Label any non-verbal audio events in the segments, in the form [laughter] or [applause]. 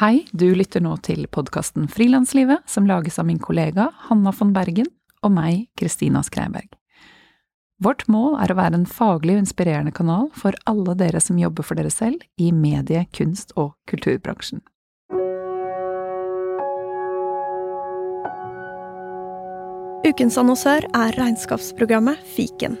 Hei, du lytter nå til podkasten Frilanslivet, som lages av min kollega Hanna von Bergen og meg, Kristina Skreiberg. Vårt mål er å være en faglig og inspirerende kanal for alle dere som jobber for dere selv i medie-, kunst- og kulturbransjen. Ukens annonsør er regnskapsprogrammet Fiken.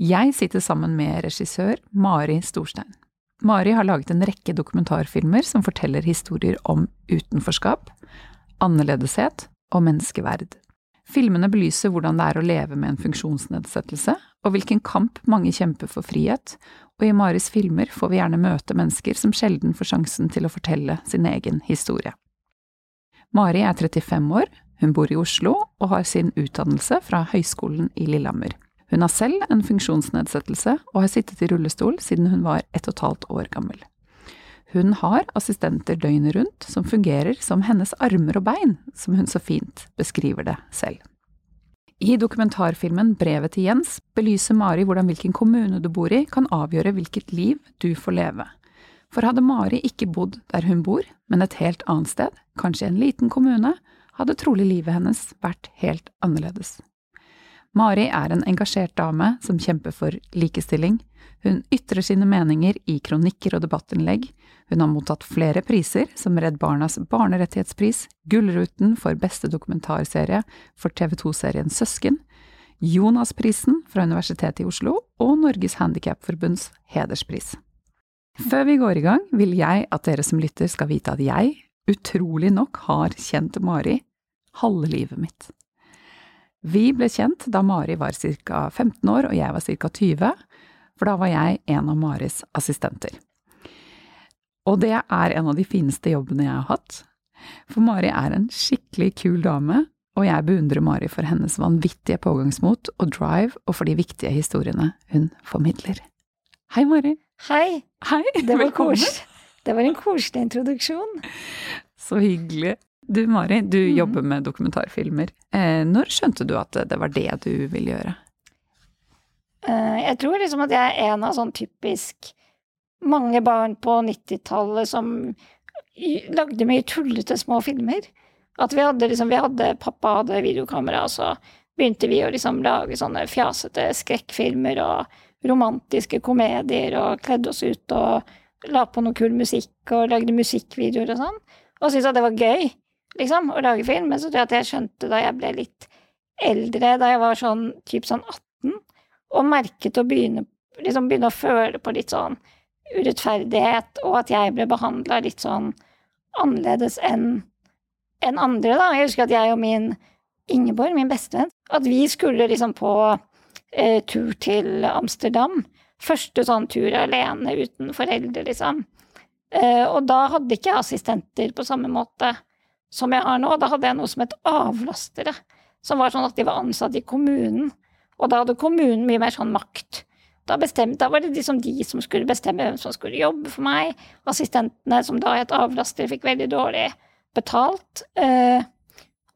Jeg sitter sammen med regissør Mari Storstein. Mari har laget en rekke dokumentarfilmer som forteller historier om utenforskap, annerledeshet og menneskeverd. Filmene belyser hvordan det er å leve med en funksjonsnedsettelse, og hvilken kamp mange kjemper for frihet, og i Maris filmer får vi gjerne møte mennesker som sjelden får sjansen til å fortelle sin egen historie. Mari er 35 år, hun bor i Oslo og har sin utdannelse fra Høgskolen i Lillehammer. Hun har selv en funksjonsnedsettelse og har sittet i rullestol siden hun var ett og et halvt år gammel. Hun har assistenter døgnet rundt som fungerer som hennes armer og bein, som hun så fint beskriver det selv. I dokumentarfilmen Brevet til Jens belyser Mari hvordan hvilken kommune du bor i kan avgjøre hvilket liv du får leve. For hadde Mari ikke bodd der hun bor, men et helt annet sted, kanskje en liten kommune, hadde trolig livet hennes vært helt annerledes. Mari er en engasjert dame som kjemper for likestilling. Hun ytrer sine meninger i kronikker og debattinnlegg. Hun har mottatt flere priser, som Redd Barnas barnerettighetspris, Gullruten for beste dokumentarserie for TV 2-serien Søsken, Jonasprisen fra Universitetet i Oslo og Norges Handikapforbunds hederspris. Før vi går i gang, vil jeg at dere som lytter skal vite at jeg, utrolig nok, har kjent Mari halve livet mitt. Vi ble kjent da Mari var ca. 15 år og jeg var ca. 20, for da var jeg en av Maris assistenter. Og det er en av de fineste jobbene jeg har hatt, for Mari er en skikkelig kul dame, og jeg beundrer Mari for hennes vanvittige pågangsmot og drive, og for de viktige historiene hun formidler. Hei, Mari. Hei. Hei, det var. Det var en koselig introduksjon. Så hyggelig. Du Mari, du mm. jobber med dokumentarfilmer. Eh, når skjønte du at det var det du ville gjøre? Eh, Jeg tror liksom at jeg er en av sånn typisk mange barn på 90-tallet som lagde mye tullete små filmer. At vi hadde liksom, vi hadde, pappa hadde videokamera, og så begynte vi å liksom lage sånne fjasete skrekkfilmer og romantiske komedier og kledde oss ut og la på noe kul musikk og lagde musikkvideoer og sånn. Og syntes at det var gøy, liksom, å lage film. Men så tror jeg at jeg skjønte da jeg ble litt eldre, da jeg var sånn typ sånn 18, og merket å begynne, liksom begynne å føle på litt sånn urettferdighet, og at jeg ble behandla litt sånn annerledes enn enn andre, da. Jeg husker at jeg og min Ingeborg, min bestevenn, at vi skulle liksom på eh, tur til Amsterdam. Første sånn tur alene uten foreldre, liksom. Eh, og da hadde ikke assistenter på samme måte som jeg har nå. Da hadde jeg noe som het avlastere, som var sånn at de var ansatt i kommunen. Og da hadde kommunen mye mer sånn makt. Da, bestemte, da var det liksom de som skulle bestemme hvem som skulle jobbe for meg. Assistentene, som da het avlastere, fikk veldig dårlig betalt. Eh,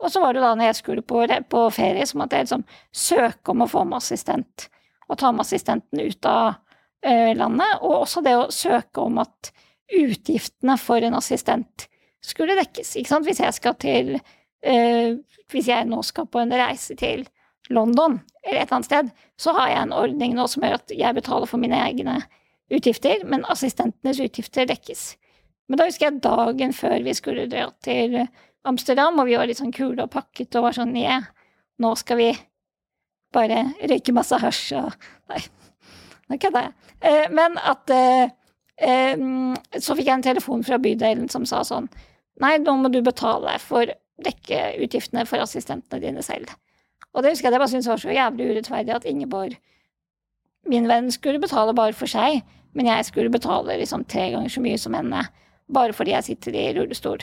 og så var det da når jeg skulle på, på ferie, så måtte jeg liksom søke om å få med assistent. Og ta med assistenten ut av eh, landet. Og også det å søke om at utgiftene for en assistent skulle dekkes. Ikke sant? Hvis jeg skal til eh, Hvis jeg nå skal på en reise til London eller et eller annet sted, så har jeg en ordning nå som gjør at jeg betaler for mine egne utgifter, men assistentenes utgifter dekkes. Men da husker jeg dagen før vi skulle dra til Amsterdam, og vi var litt sånn kule og pakket og var sånn yeah, nå skal vi bare røyke masse hasj og [laughs] Nei, nå kødder jeg. Eh, men at eh, Så fikk jeg en telefon fra bydelen som sa sånn Nei, nå må du betale for dekke utgiftene for assistentene dine selv. Og det husker jeg jeg bare syntes var så jævlig urettferdig at Ingeborg, min venn, skulle betale bare for seg, men jeg skulle betale liksom tre ganger så mye som henne, bare fordi jeg sitter i rullestol.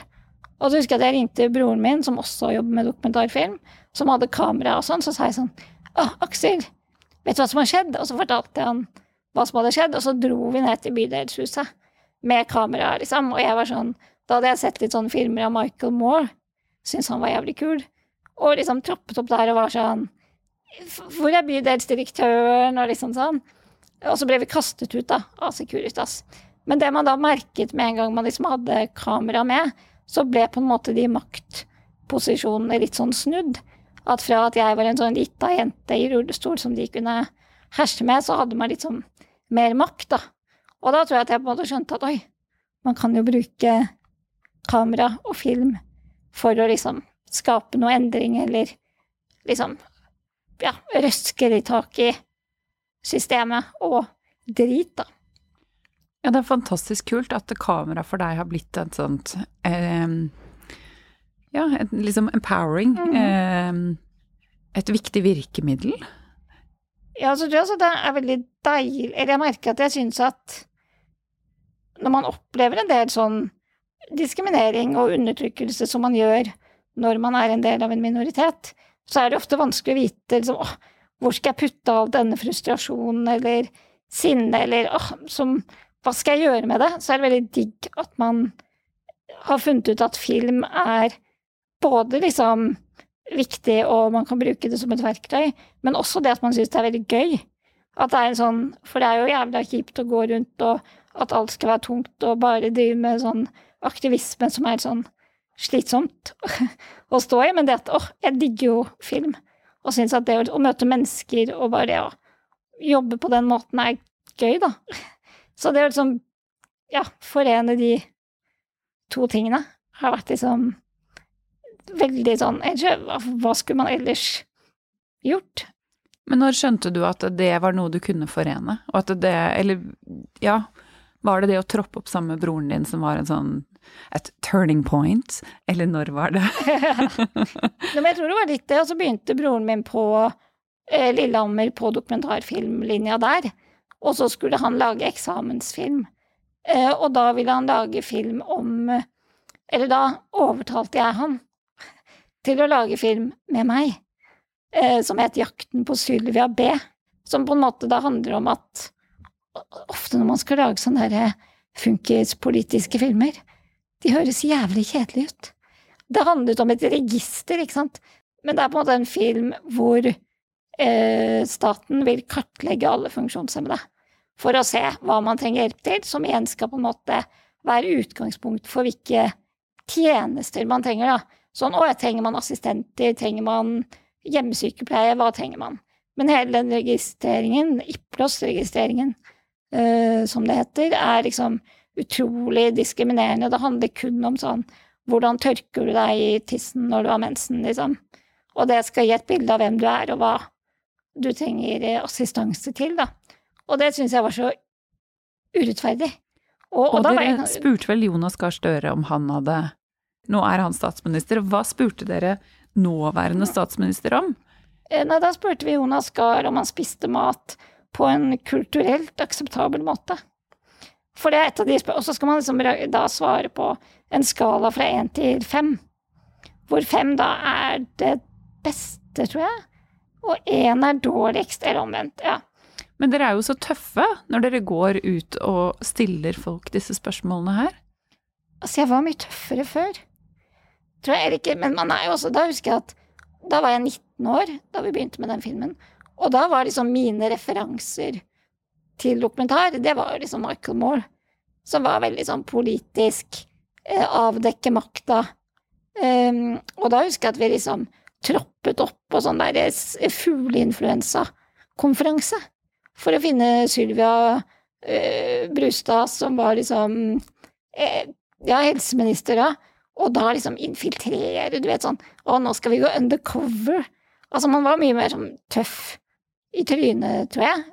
Og så husker jeg at jeg ringte broren min, som også jobber med dokumentarfilm, som hadde kamera og sånn, så sa jeg sånn Å, Aksel, vet du hva som har skjedd? Og så fortalte han hva som hadde skjedd, og så dro vi ned til bydelshuset med kamera, liksom, og jeg var sånn Da hadde jeg sett litt sånne filmer av Michael Moore, syntes han var jævlig kul, og liksom troppet opp der og var sånn Hvor er bydelsdirektøren? Og liksom sånn. Og så ble vi kastet ut, da, av Securitas. Men det man da merket med en gang man liksom hadde kamera med, så ble på en måte de maktposisjonene litt sånn snudd. At fra at jeg var en sånn lita jente i rullestol som de kunne herse med, så hadde man litt sånn mer makt, da. Og da tror jeg at jeg på en måte skjønte at oi, man kan jo bruke kamera og film for å liksom skape noe endring, eller liksom ja, røske litt tak i systemet og drit, da. Ja, det er fantastisk kult at kamera for deg har blitt et sånt eh, Ja, et, liksom empowering. Mm -hmm. eh, et viktig virkemiddel. Ja, så tror jeg også det er veldig deilig Eller jeg merker at jeg syns at når man opplever en del sånn diskriminering og undertrykkelse som man gjør når man er en del av en minoritet, så er det ofte vanskelig å vite liksom, åh, hvor skal jeg putte all denne frustrasjonen eller sinnet eller åh, som hva skal jeg gjøre med det? Så er det veldig digg at man har funnet ut at film er både liksom viktig, og man kan bruke det som et verktøy, men også det at man syns det er veldig gøy. At det er en sånn For det er jo jævla kjipt å gå rundt og at alt skal være tungt, og bare drive med sånn aktivisme som er sånn slitsomt å stå i. Men det at åh, jeg digger jo film, og syns at det å møte mennesker og bare å jobbe på den måten er gøy, da. Så det å liksom, ja, forene de to tingene har vært liksom veldig sånn Hva skulle man ellers gjort? Men når skjønte du at det var noe du kunne forene? Og at det Eller ja, var det det å troppe opp sammen med broren din som var en sånn et turning point, eller når var det? [laughs] Jeg tror det var litt det, og så begynte broren min på eh, Lillehammer på dokumentarfilmlinja der. Og så skulle han lage eksamensfilm. Eh, og da ville han lage film om Eller da overtalte jeg han til å lage film med meg, eh, som het Jakten på Sylvia B. Som på en måte da handler om at ofte når man skal lage sånne der funkispolitiske filmer, de høres jævlig kjedelige ut. Det handlet om et register, ikke sant, men det er på en måte en film hvor eh, staten vil kartlegge alle funksjonshemmede for å se hva man trenger hjelp til, som igjen skal på en måte være utgangspunkt for hvilke tjenester man trenger, da. Sånn å, trenger man assistenter, trenger man hjemmesykepleie, hva trenger man? Men hele den registreringen, IPLOS-registreringen, uh, som det heter, er liksom utrolig diskriminerende. Det handler kun om sånn hvordan tørker du deg i tissen når du har mensen, liksom. Og det skal gi et bilde av hvem du er, og hva du trenger assistanse til, da. Og det syns jeg var så urettferdig. Og, og, og dere jeg... spurte vel Jonas Gahr Støre om han hadde Nå er han statsminister. Hva spurte dere nåværende statsminister om? Eh, nei, da spurte vi Jonas Gahr om han spiste mat på en kulturelt akseptabel måte. For det er et av de spør Og så skal man liksom da svare på en skala fra én til fem. Hvor fem da er det beste, tror jeg. Og én er dårligst, eller omvendt. Ja. Men dere er jo så tøffe når dere går ut og stiller folk disse spørsmålene her. Altså, jeg var mye tøffere før. Tror jeg ikke, men man er jo også Da husker jeg at da var jeg 19 år da vi begynte med den filmen. Og da var liksom mine referanser til dokumentar, det var liksom Michael Moore. Som var veldig sånn politisk, eh, avdekke makta. Um, og da husker jeg at vi liksom troppet opp på sånn der fugleinfluensakonferanse for å finne Sylvia uh, Brustad, som var liksom eh, ja, helseminister da, og da liksom infiltrere, du vet sånn Å, nå skal vi gå undercover. Altså, man var mye mer sånn tøff i trynet, tror jeg.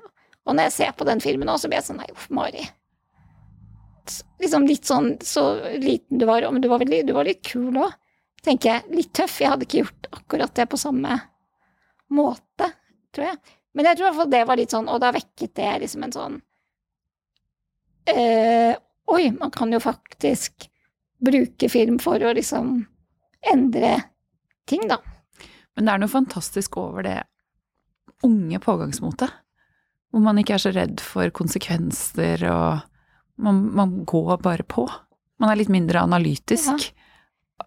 Og når jeg ser på den filmen nå, så blir jeg sånn Nei, uff, Mari. Liksom litt sånn så liten du var, men du var, veldig, du var litt kul òg, tenker jeg. Litt tøff. Jeg hadde ikke gjort akkurat det på samme måte, tror jeg. Men jeg tror i hvert fall det var litt sånn, og da vekket det liksom en sånn øh, Oi, man kan jo faktisk bruke film for å liksom endre ting, da. Men det er noe fantastisk over det unge pågangsmotet. Hvor man ikke er så redd for konsekvenser, og man, man går bare på. Man er litt mindre analytisk.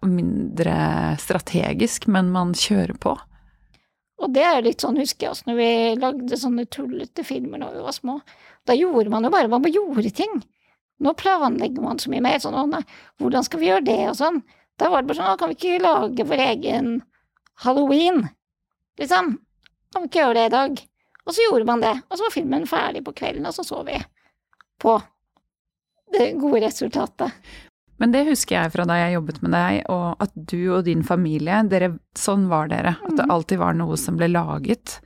Mindre strategisk, men man kjører på. Og det er litt sånn, husker jeg også, når vi lagde sånne tullete filmer når vi var små. Da gjorde man jo bare Man gjorde ting. Nå planlegger man så mye mer. Sånn, nei, hvordan skal vi gjøre det, og sånn. Da var det bare sånn, kan vi ikke lage vår egen halloween? Liksom. Kan vi ikke gjøre det i dag? Og så gjorde man det, og så var filmen ferdig på kvelden, og så så vi på det gode resultatet. Men det husker jeg fra da jeg jobbet med deg, og at du og din familie, dere, sånn var dere. At det alltid var noe som ble laget.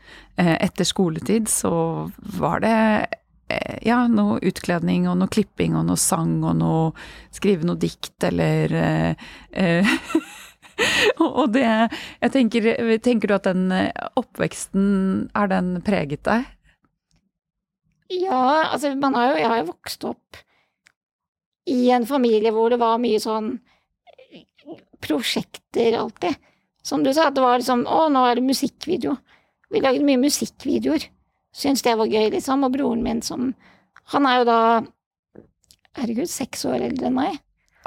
Eh, etter skoletid så var det eh, ja, noe utkledning og noe klipping og noe sang og noe Skrive noe dikt eller eh, eh [laughs] [laughs] Og det Jeg tenker, tenker du at den oppveksten, er den preget deg? Ja, altså man har jo Jeg har jo vokst opp i en familie hvor det var mye sånn prosjekter alltid. Som du sa, at det var liksom Å, nå er det musikkvideo. Vi lagde mye musikkvideoer. Syns det var gøy, liksom. Og broren min som Han er jo da Herregud, seks år eldre enn meg.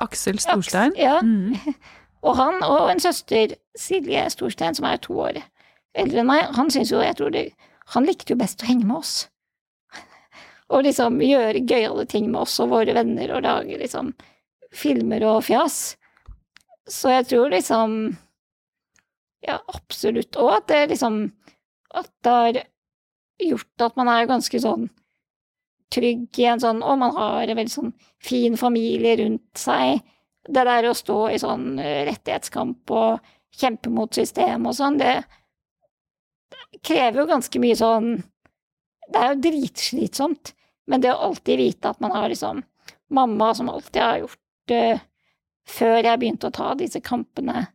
Aksel Storstein? Aks, ja. Mm. Og han og en søster, Silje Storstein, som er to år eldre enn meg, han syns jo, jeg tror det Han likte jo best å henge med oss [laughs] og liksom gjøre gøyale ting med oss og våre venner og lage liksom filmer og fjas. Så jeg tror liksom Ja, absolutt. Og at det liksom At det har gjort at man er ganske sånn trygg i en sånn Og man har en veldig sånn fin familie rundt seg. Det der å stå i sånn eh, rettighetskamp og kjempe mot systemet og sånn, det, krever jo ganske mye sånn Det er jo dritslitsomt. Men det å alltid vite at man har liksom mamma som alltid har gjort uh, Før jeg begynte å ta disse kampene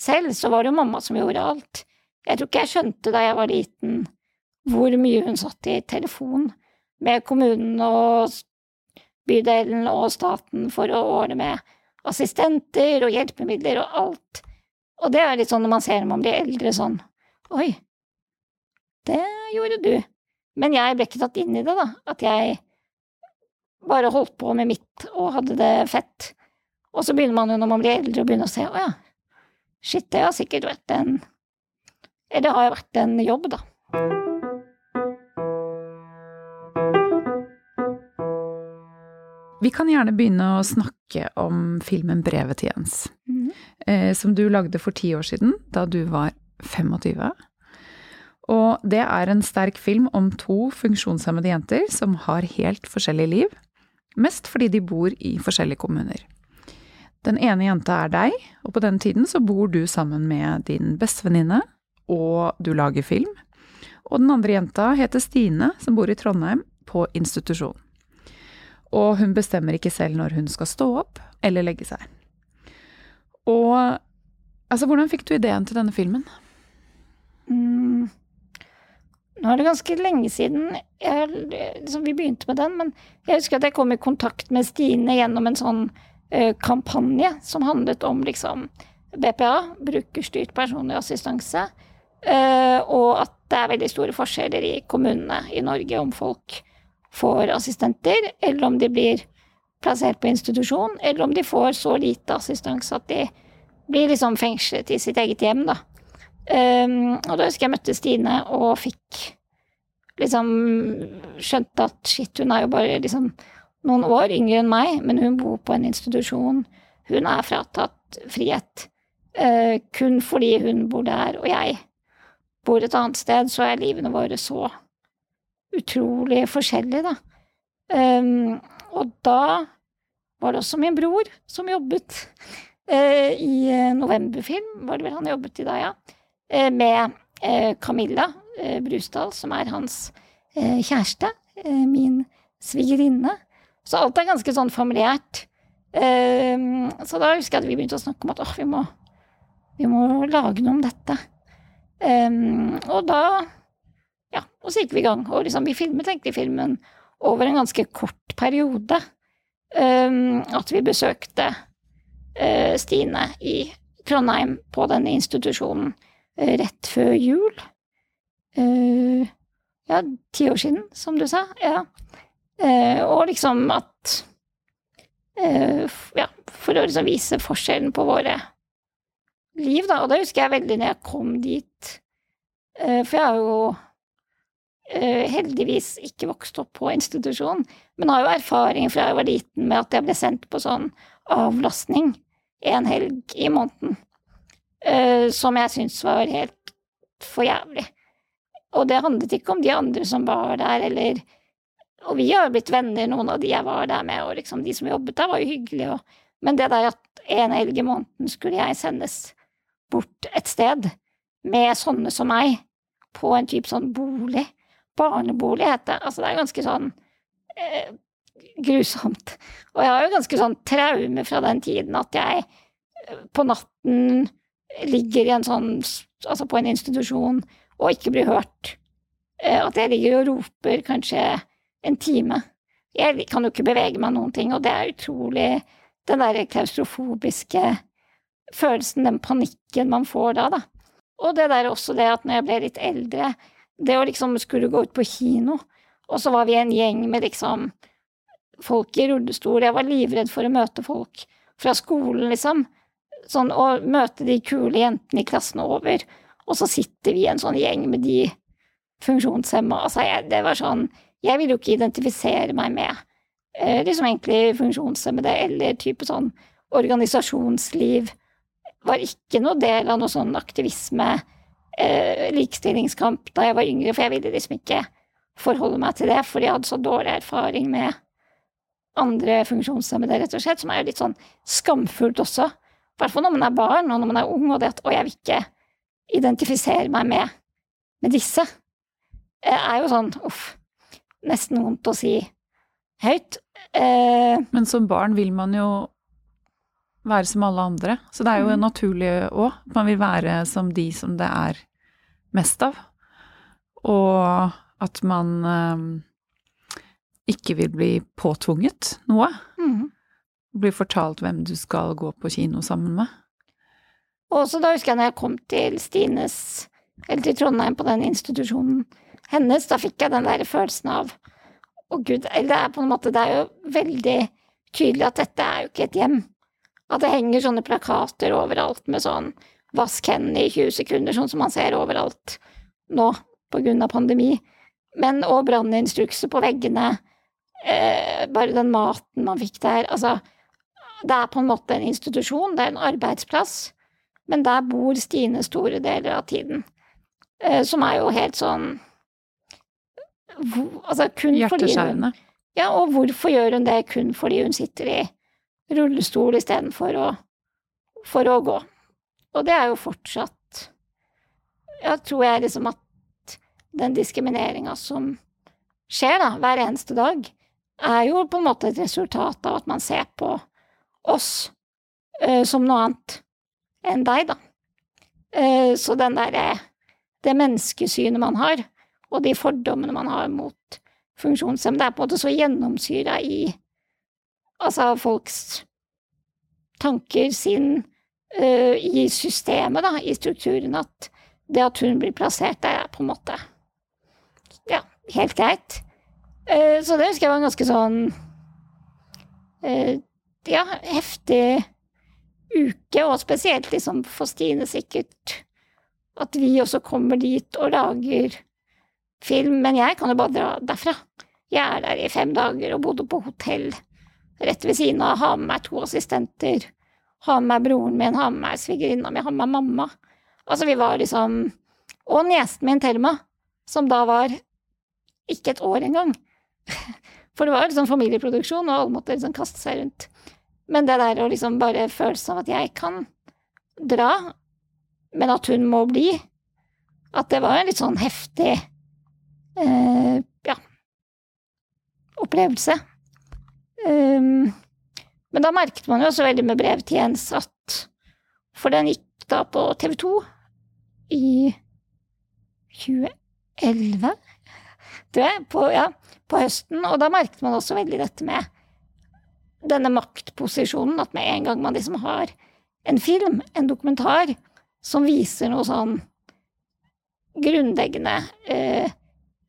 selv, så var det jo mamma som gjorde alt. Jeg tror ikke jeg skjønte da jeg var liten hvor mye hun satt i telefon med kommunen og bydelen og staten for å ordne med assistenter og hjelpemidler og alt. Og det er litt sånn når man ser man de eldre, sånn Oi, det gjorde du. Men jeg ble ikke tatt inn i det, da. At jeg bare holdt på med mitt og hadde det fett. Og så begynner man jo når man blir eldre, å begynne å se å ja, shit, det har sikkert vært en Eller det har vært en jobb, da. Vi kan gjerne begynne å snakke om filmen Brevet til Jens, mm. eh, som du lagde for ti år siden, da du var 25. Og det er en sterk film om to funksjonshemmede jenter som har helt forskjellig liv, mest fordi de bor i forskjellige kommuner. Den ene jenta er deg, og på den tiden så bor du sammen med din bestevenninne, og du lager film. Og den andre jenta heter Stine, som bor i Trondheim, på institusjon. Og hun bestemmer ikke selv når hun skal stå opp eller legge seg. Og altså, hvordan fikk du ideen til denne filmen? Mm. Nå er det ganske lenge siden jeg, liksom, vi begynte med den, men jeg husker at jeg kom i kontakt med Stine gjennom en sånn uh, kampanje som handlet om liksom BPA, brukerstyrt personlig assistanse, uh, og at det er veldig store forskjeller i kommunene i Norge om folk får assistenter, eller om de blir plassert på institusjon, eller om de får så lite assistanse at de blir liksom fengslet i sitt eget hjem, da. Um, og da husker jeg møtte Stine og fikk liksom skjønt at shit, hun er jo bare liksom noen år yngre enn meg, men hun bor på en institusjon. Hun er fratatt frihet. Uh, kun fordi hun bor der, og jeg bor et annet sted, så er livene våre så utrolig forskjellig, da. Um, og da var det også min bror som jobbet uh, i novemberfilm, var det vel han jobbet i da, ja. uh, med uh, Camilla eh, Brusdal, som er hans kjæreste, min svigerinne. Så alt er ganske sånn familiært. Så da husker jeg at vi begynte å snakke om at åh, vi må, vi må lage noe om dette. Og da og så gikk vi i gang. Og liksom, vi filmet egentlig filmen over en ganske kort periode. At vi besøkte uh, Stine i Trondheim på denne institusjonen uh, rett før jul. Uh, ja, ti år siden, som du sa. Ja. Og liksom at Ja, for å liksom vise forskjellen på våre liv, da. Og det husker jeg veldig når jeg kom dit, for jeg har jo heldigvis ikke vokst opp på institusjon, men har jo erfaring fra jeg var liten med at jeg ble sendt på sånn avlastning en helg i måneden, eh, som jeg syntes var helt for jævlig. Og det handlet ikke om de andre som var der, eller Og vi har jo blitt venner, noen av de jeg var der med, og liksom de som jobbet der, var jo hyggelige, og Men det der at en helg i måneden skulle jeg sendes bort et sted med sånne som meg, på en type sånn bolig Barnebolig het det. Altså, det er ganske sånn eh, grusomt. Og jeg har jo ganske sånn traume fra den tiden at jeg eh, på natten ligger i en sånn Altså på en institusjon og ikke blir hørt. Eh, at jeg ligger og roper kanskje en time. Jeg kan jo ikke bevege meg noen ting, og det er utrolig den derre klaustrofobiske følelsen, den panikken man får da, da. Og det der også det at når jeg ble litt eldre, det å liksom skulle gå ut på kino, og så var vi en gjeng med liksom folk i rullestol, jeg var livredd for å møte folk fra skolen, liksom. Sånn å møte de kule jentene i klassen over, og så sitter vi i en sånn gjeng med de funksjonshemma. Altså, jeg, det var sånn Jeg ville jo ikke identifisere meg med eh, liksom egentlig funksjonshemmede eller type sånn organisasjonsliv. Var ikke noe del av noe sånn aktivisme, eh, likestillingskamp, da jeg var yngre, for jeg ville liksom ikke forholde meg til det, for jeg hadde så dårlig erfaring med andre funksjonshemmede, rett og slett, som er jo litt sånn skamfullt også. I hvert fall når man er barn, og når man er ung, og det at 'å, jeg vil ikke identifisere meg med, med disse', eh, er jo sånn uff, nesten vondt å si høyt. Eh, Men som barn vil man jo være som alle andre, så det er jo Mm. naturlig òg. Man vil være som de som det er mest av. Og at man eh, ikke vil bli påtvunget noe. Mm. Bli fortalt hvem du skal gå på kino sammen med. Og så da husker jeg når jeg kom til Stines, eller til Trondheim på den institusjonen hennes, da fikk jeg den der følelsen av å gud, eller det er på en måte, det er jo veldig tydelig at dette er jo ikke et hjem. At det henger sånne plakater overalt med sånn vask hendene i 20 sekunder, sånn som man ser overalt nå på grunn av pandemi. Men òg branninstrukser på veggene, eh, bare den maten man fikk der, altså det er på en måte en institusjon, det er en arbeidsplass. Men der bor Stine store deler av tiden. Eh, som er jo helt sånn hvor, Altså kun fordi hun Hjerteskjærende. Ja, og hvorfor gjør hun det kun fordi hun sitter i rullestol istedenfor å for å gå? Og det er jo fortsatt Jeg tror jeg liksom at den diskrimineringa som skjer da, hver eneste dag, er jo på en måte et resultat av at man ser på oss uh, som noe annet enn deg, da. Uh, så den derre Det menneskesynet man har, og de fordommene man har mot funksjonshemmede, er på en måte så gjennomsyra i altså folks tanker, sin uh, i systemet, da, i strukturen, at det at hun blir plassert der, er på en måte ja, helt greit. Uh, så det husker jeg var en ganske sånn uh, ja, heftig uke, og spesielt liksom for Stine sikkert at vi også kommer dit og lager film, men jeg kan jo bare dra derfra. Jeg er der i fem dager og bodde på hotell rett ved siden av, har med meg to assistenter, har med meg broren min, har med meg svigerinna mi, har med meg mamma. Altså, vi var liksom Og niesen min, Thelma, som da var ikke et år engang. [laughs] For det var liksom familieproduksjon, og alle måtte liksom kaste seg rundt. Men det der å liksom bare følelsen av at jeg kan dra, men at hun må bli, at det var en litt sånn heftig eh, ja, opplevelse. Um, men da merket man jo også veldig med brev til Jens at For den gikk da på TV 2 i 2011, tror jeg, på, ja, på høsten, og da merket man også veldig dette med denne maktposisjonen at med en gang man liksom har en film, en dokumentar, som viser noe sånn grunnleggende uh,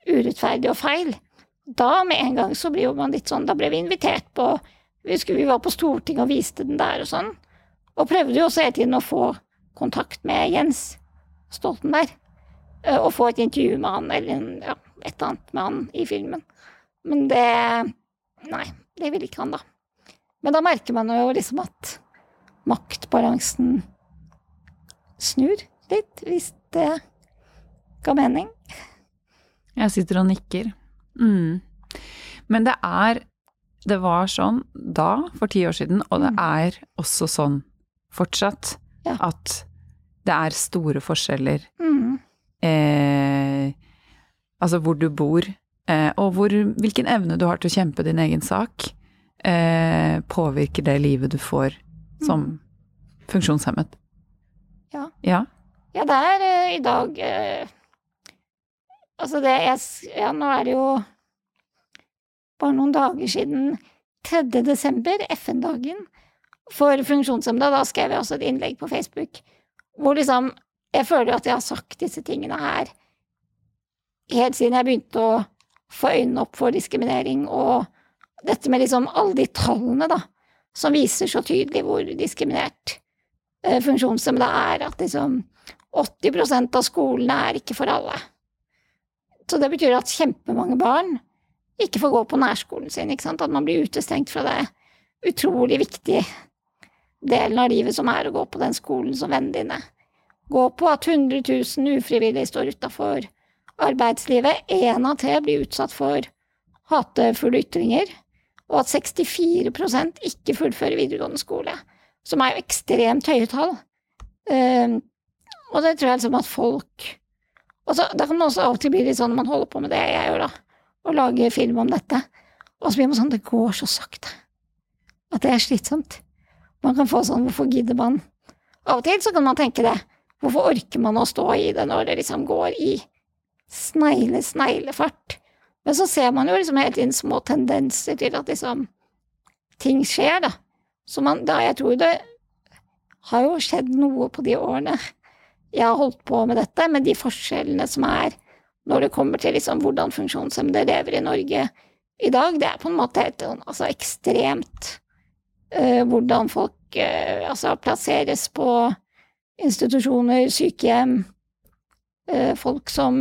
urettferdig og feil, da med en gang så blir jo man litt sånn Da ble vi invitert på Vi, husker vi var på Stortinget og viste den der og sånn. Og prøvde jo også hele tiden å få kontakt med Jens Stoltenberg. eh, Og få et intervju med han, eller ja, et eller annet med han i filmen. Men det Nei, det ville ikke han, da. Men da merker man jo liksom at maktbalansen snur litt, hvis det ga mening. Jeg sitter og nikker. Mm. Men det er Det var sånn da, for ti år siden, og det Mm. er også sånn fortsatt, Ja. at det er store forskjeller Mm. eh, Altså hvor du bor, eh, og hvor, hvilken evne du har til å kjempe din egen sak, eh, påvirker det livet du får som funksjonshemmet. Ja. Ja. Ja, det er eh, i dag eh, Altså, det jeg Ja, nå er det jo bare noen dager siden 3. desember, FN-dagen for funksjonshemmede. Da skrev jeg også et innlegg på Facebook hvor liksom Jeg føler at jeg har sagt disse tingene her helt siden jeg begynte å få øynene opp for diskriminering, og dette med liksom alle de tallene, da, som viser så tydelig hvor diskriminert eh, funksjonshemmede er, at liksom 80% av skolene er ikke for alle. Så det betyr at kjempemange barn ikke får gå på nærskolen sin, at man blir utestengt fra det utrolig viktige delen av livet som er å gå på den skolen som vennene dine. Gå på, at 100 000 ufrivillig står utafor arbeidslivet, én av tre blir utsatt for hatefulle ytringer, og at 64% ikke fullfører videregående skole, som er jo ekstremt høye tall. Ehm, og det tror jeg liksom at folk og så, Da kan man også av og til bli litt sånn når man holder på med det jeg gjør, da, og lager film om dette, og så blir man sånn Det går så sakte. At det er slitsomt. Man kan få sånn Hvorfor gidder man? Av og til så kan man tenke det. Hvorfor orker man å stå i det når det liksom går i snegle, sneglefart? Men så ser man jo liksom hele tiden små tendenser til at liksom ting skjer, da. Så man, da jeg tror det har jo skjedd noe på de årene jeg har holdt på med dette, med de forskjellene som er når det kommer til liksom hvordan funksjonshemmede lever i Norge i dag. Det er på en måte helt altså ekstremt uh, hvordan folk uh, altså plasseres på institusjoner, sykehjem, uh, folk som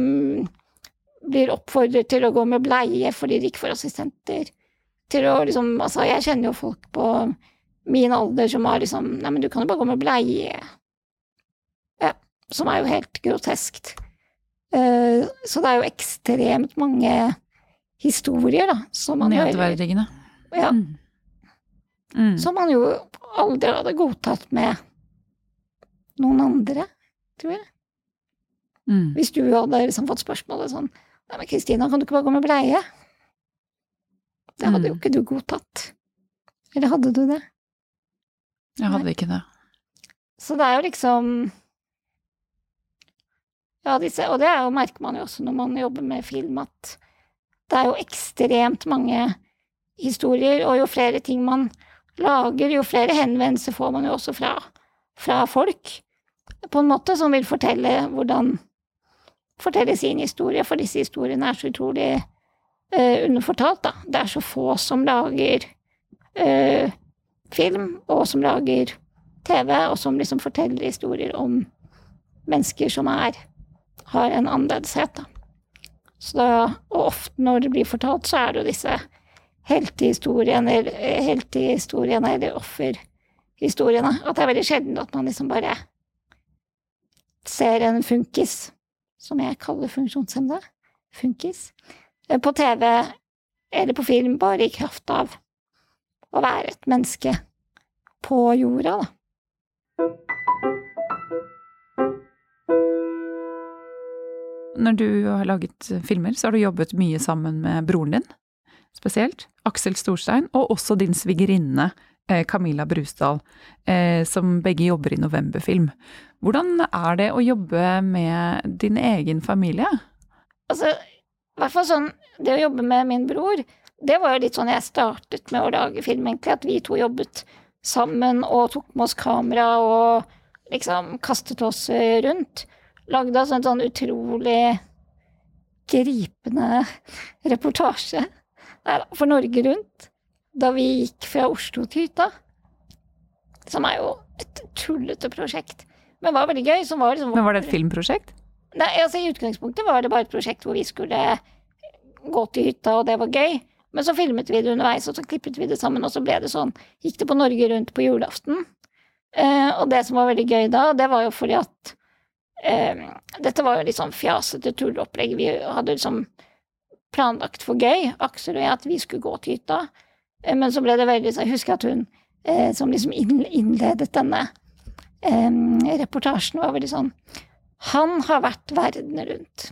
blir oppfordret til å gå med bleie fordi de ikke får assistenter. Til å liksom Altså, jeg kjenner jo folk på min alder som har liksom Nei, men du kan jo bare gå med bleie. Som er jo helt groteskt. Eh, så det er jo ekstremt mange historier, da, som man. Nedverdigende. Ja, Mm. Mm. som man jo aldri hadde godtatt med noen andre, tror jeg. Mm. Hvis du hadde liksom fått spørsmålet sånn Nei, men Kristina, kan du ikke bare gå med bleie? Det hadde jo Mm. ikke du godtatt. Eller hadde du det? Jeg hadde ikke det. Så det er jo liksom Ja, disse Og det jo, merker man jo også når man jobber med film, at det er jo ekstremt mange historier, og jo flere ting man lager, jo flere henvendelser får man jo også fra, fra folk, på en måte, som vil fortelle hvordan Fortelle sin historie, for disse historiene er så utrolig uh, underfortalt, da. Det er så få som lager uh, film, og som lager TV, og som liksom forteller historier om mennesker som er har en annerledeshet, og ofte når det blir fortalt, så er det jo disse heltehistoriene, eller, heltehistoriene eller offerhistoriene. At det er veldig sjelden at man liksom bare ser en funkis, som jeg kaller funksjonshemmede, funkis, eh, på TV eller på film, bare i kraft av å være et menneske på jorda, da. Når du har laget filmer, så har du jobbet mye sammen med broren din, spesielt. Aksel Storstein, og også din svigerinne eh, Camilla Brusdal, eh, som begge jobber i Novemberfilm. Hvordan er det å jobbe med din egen familie? Altså, i hvert fall sånn Det å jobbe med min bror, Det var jo litt sånn jeg startet med å lage film, egentlig, at vi to jobbet sammen og tok med oss kamera og liksom kastet oss rundt. Lagde altså en sånn utrolig gripende reportasje for Norge Rundt da vi gikk fra Oslo til hytta. Som er jo et tullete prosjekt, men var veldig gøy. Var liksom, men var det et filmprosjekt? Nei, altså I utgangspunktet var det bare et prosjekt hvor vi skulle gå til hytta, og det var gøy. Men så filmet vi det underveis, og så klippet vi det sammen, og så ble det sånn. Gikk det på Norge Rundt på julaften. Eh, og det som var veldig gøy da, det var jo fordi at eh, Dette var jo litt sånn fjasete tulleopplegg. Vi hadde liksom planlagt for gøy, Aksel og jeg, at vi skulle gå til hytta. Eh, men så ble det veldig så Jeg husker at hun eh, som liksom innledet denne eh, reportasjen, var veldig sånn Han har vært verden rundt.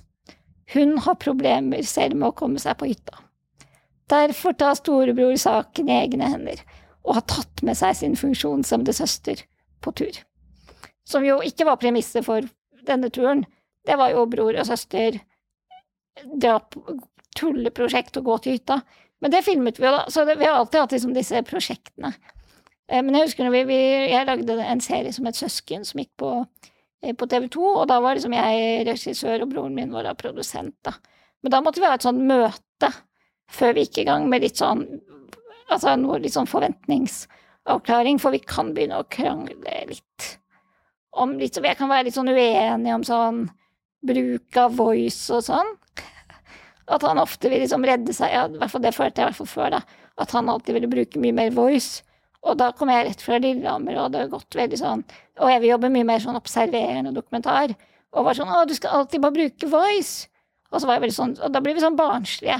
Hun har problemer selv med å komme seg på hytta. Derfor tar storebror saken i egne hender og har tatt med seg sin funksjon som det søster på tur. Som jo ikke var premisset for denne turen. Det var jo bror og søster dra på tulleprosjekt og gå til hytta. Men det filmet vi jo, da. Så det, vi har alltid hatt liksom disse prosjektene. Eh, men jeg husker når vi, vi, jeg lagde en serie som het Søsken, som gikk på, eh, på TV 2, og da var liksom jeg regissør, og broren min var da produsent, da. Men da måtte vi ha et sånt møte før vi gikk i gang med litt sånn altså noe litt sånn forventningsavklaring, for vi kan begynne å krangle litt om litt Jeg kan være litt sånn uenig om sånn bruk av voice og sånn. At han ofte vil liksom redde seg, ja, i hvert fall det følte jeg i hvert fall før, da, at han alltid ville bruke mye mer voice. Og da kom jeg rett fra Lillehammer, og det har gått veldig sånn Og jeg vil jobbe mye mer sånn observerende dokumentar. Og var sånn Å, du skal alltid bare bruke voice. Og så var jeg veldig sånn Og da blir vi sånn barnslige.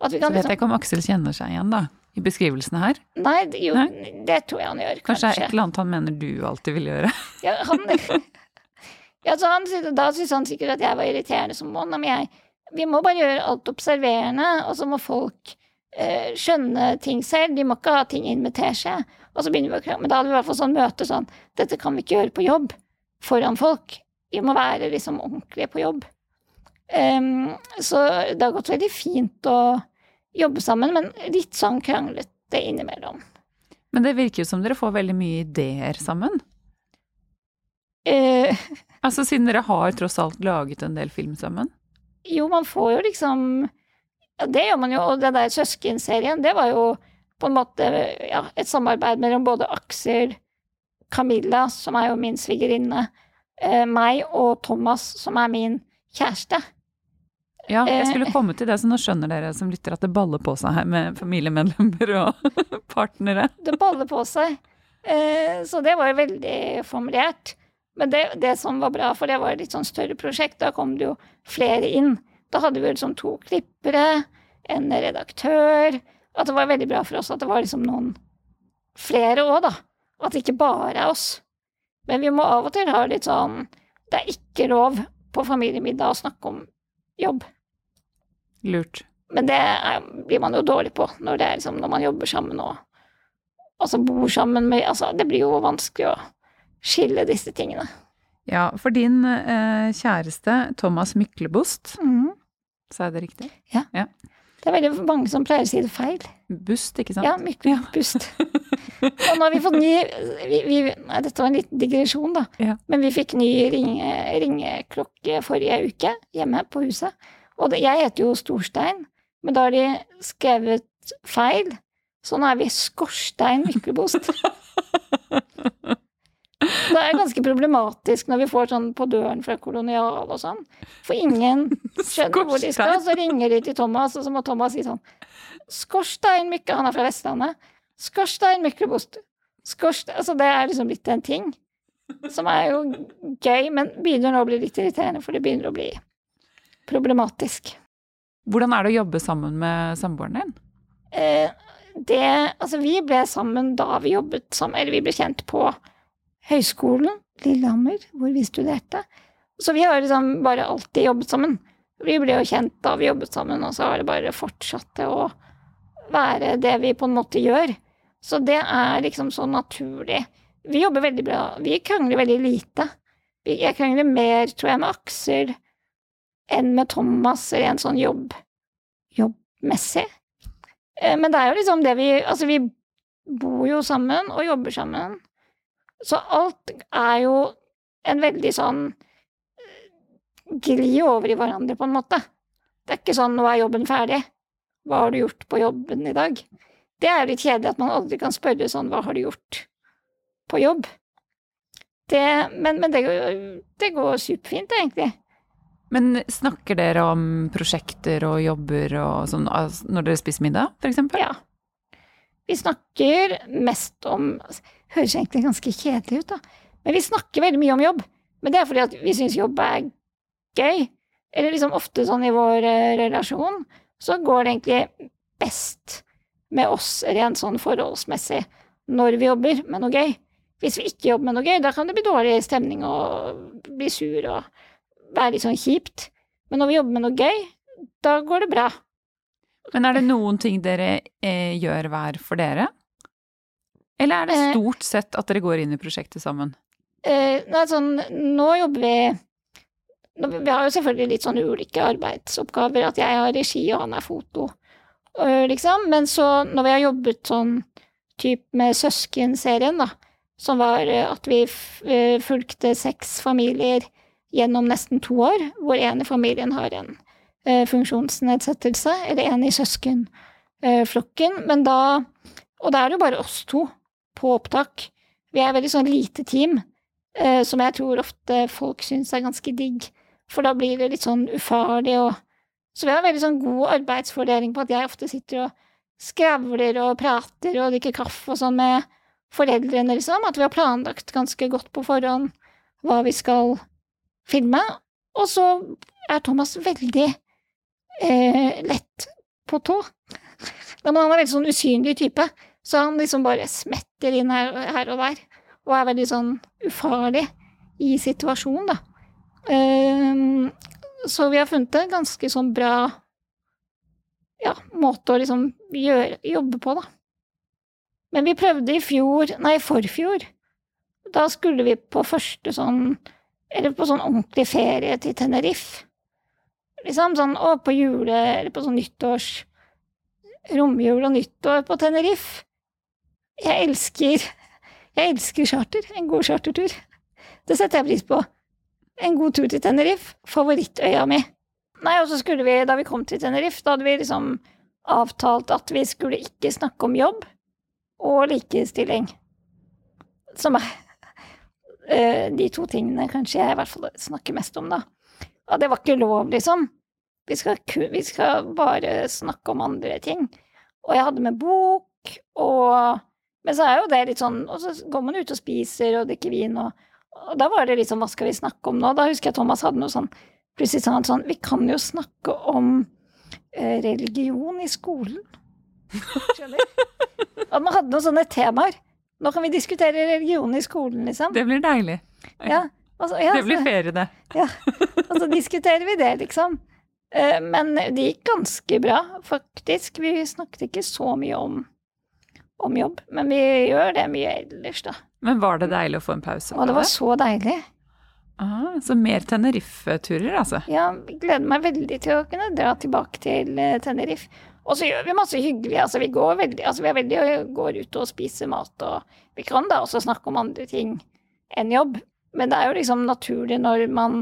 At vi kan, så vet jeg liksom ikke om Aksel kjenner seg igjen, da? I beskrivelsene her? Nei, jo, Nei? det tror jeg han gjør, kanskje. Kanskje det er et eller annet han mener du alltid vil gjøre? [laughs] ja, han, [laughs] ja, så han, da syntes han sikkert at jeg var irriterende som mann. Men jeg, vi må bare gjøre alt observerende, og så må folk eh, skjønne ting selv. De må ikke ha ting inn med teskje. Og så begynner vi å krangle. Men da hadde vi i hvert fall sånn møte sånn Dette kan vi ikke gjøre på jobb foran folk. Vi må være liksom ordentlige på jobb. Um, så det har gått veldig fint å jobbe sammen, men litt sånn kranglete innimellom. Men det virker jo som dere får veldig mye ideer sammen? Eh, [laughs] altså siden dere har tross alt laget en del film sammen? Jo, man får jo liksom ja, Det gjør man jo, og det der Søskenserien, det var jo på en måte ja, et samarbeid mellom både Aksel, Camilla, som er jo min svigerinne, eh, meg og Thomas, som er min kjæreste. Ja, jeg skulle eh. komme til det, så nå skjønner dere som lytter at det baller på seg her med familiemedlemmer og [laughs] partnere. Det baller på seg. Eh, så det var veldig formulert. Men det, det, som var bra, for det var et litt sånn større prosjekt, da kom det jo flere inn. Da hadde vi liksom to klippere, en redaktør. At det var veldig bra for oss at det var liksom noen flere òg, da. At det ikke bare er oss. Men vi må av og til ha litt sånn Det er ikke lov på familiemiddag å snakke om jobb. Lurt. Men det er, blir man jo dårlig på når, det er liksom, når man jobber sammen og altså bor sammen med altså, Det blir jo vanskelig å skille disse tingene. Ja, for din eh, kjæreste Thomas Myklebost, mm. sa jeg det riktig? Ja. ja. Det er veldig mange som pleier å si det feil. Bust, ikke sant? Ja, Myklebust. [laughs] og nå har vi fått ny vi, vi, nei, Dette var en liten digresjon, da. Ja. Men vi fikk ny ringe, ringeklokke forrige uke hjemme på huset. Og jeg heter jo Storstein, men da har de skrevet feil. Så nå er vi Skorstein Myklebost. [laughs] Det er ganske problematisk når vi får sånn på døren fra Kolonial og sånn. For ingen skjønner hvor de skal, så ringer de til Thomas, og så må Thomas si sånn Skorstein Mykle, han er fra Vestlandet. Skorstein Myklebost. Skorstein Altså, det er liksom blitt en ting. Som er jo gøy, men begynner nå å bli litt irriterende, for det begynner å bli problematisk. Hvordan er det å jobbe sammen med samboeren din? Eh, det Altså, vi ble sammen da vi jobbet sammen, eller vi ble kjent på høyskolen, Lillehammer, hvor vi studerte. Så vi har liksom bare alltid jobbet sammen. Vi ble jo kjent da vi jobbet sammen, og så har det bare fortsatt å være det vi på en måte gjør. Så det er liksom så naturlig. Vi jobber veldig bra. Vi krangler veldig lite. Jeg krangler mer, tror jeg, med Aksel enn med Thomas rent sånn jobb, jobbmessig. Eh, Men det er jo liksom det vi Altså, vi bor jo sammen og jobber sammen. Så alt er jo en veldig sånn Glir over i hverandre, på en måte. Det er ikke sånn 'nå er jobben ferdig'. Hva har du gjort på jobben i dag? Det er litt kjedelig at man aldri kan spørre sånn 'hva har du gjort på jobb'? Det, men men det, det går superfint, egentlig. Men snakker dere om prosjekter og jobber og sånn når dere spiser middag, eksempel? Ja. Vi snakker mest om Høres egentlig ganske kjedelig ut, da. Men vi snakker veldig mye om jobb. Men det er fordi at vi syns jobb er gøy. Eller liksom ofte sånn i vår eh, relasjon, så går det egentlig best med oss rent sånn forholdsmessig når vi jobber med noe gøy. Hvis vi ikke jobber med noe gøy, da kan det bli dårlig stemning og bli sur og være litt sånn kjipt. Men når vi jobber med noe gøy, da går det bra. Men er det noen ting dere eh, gjør hver for dere? Eller er det Eh. stort sett at dere går inn i prosjektet sammen? Eh, sånn, nå jobber vi Vi har jo selvfølgelig litt sånn ulike arbeidsoppgaver, at jeg har regi og han er foto, øh, liksom. Men så når vi har jobbet sånn typ med Søsken-serien, da, som var eh, at vi eh, fulgte seks familier gjennom nesten to år, hvor en i familien har en eh, funksjonsnedsettelse, eller en i søskenflokken, men da Og da er det jo bare oss to på opptak. Vi er veldig sånn lite team, eh, som jeg tror ofte folk syns er ganske digg, for da blir det litt sånn ufarlig og Så vi har veldig sånn god arbeidsfordeling på at jeg ofte sitter og skravler og prater og drikker kaffe og sånn med foreldrene, liksom, at vi har planlagt ganske godt på forhånd hva vi skal filme, og så er Thomas veldig eh, lett på tå. [laughs] Men han er veldig sånn usynlig type, så han liksom bare smetter inn her, her og der, og er veldig sånn ufarlig i situasjonen, da. Um, så vi har funnet en ganske sånn bra ja, måte å liksom gjøre, jobbe på, da. Men vi prøvde i fjor, nei, forfjor. Da skulle vi på første sånn Eller på sånn ordentlig ferie til Tenerife. Liksom sånn å, på jule... Eller på sånn nyttårs Romjul og nyttår på Tenerife. Jeg elsker Jeg elsker charter. En god chartertur. Det setter jeg pris på. En god tur til Tenerife. Favorittøya mi. Nei, og så skulle vi, da vi kom til Tenerife, da hadde vi liksom avtalt at vi skulle ikke snakke om jobb og likestilling. Som er de to tingene kanskje jeg i hvert fall snakker mest om, da. Og det var ikke lov, liksom. Vi skal, vi skal bare snakke om andre ting. Og jeg hadde med bok, og Men så er jo det litt sånn Og så går man ut og spiser og drikker vin, og, og da var det liksom Hva skal vi snakke om nå? Da husker jeg Thomas hadde noe sånn Plutselig sa han sånn Vi kan jo snakke om eh, religion i skolen. Skjønner? [laughs] At man hadde noen sånne temaer. Nå kan vi diskutere religion i skolen, liksom. Det blir deilig. Ja, altså, ja, det blir ferie, det. Ja. og så diskuterer vi det, liksom. Eh, Men det gikk ganske bra, faktisk. Vi snakket ikke så mye om, om jobb, men vi gjør det mye ellers, da. Men var det deilig å få en pause? Og det var så deilig. Ah, så mer Tenerife-turer, altså. Ja, jeg gleder meg veldig til å kunne dra tilbake til eh, Tenerife. Og så gjør vi masse hyggelig, altså vi går veldig, altså vi veldig, går ut og spiser mat, og vi kan da også snakke om andre ting enn jobb. Men det er jo liksom naturlig når man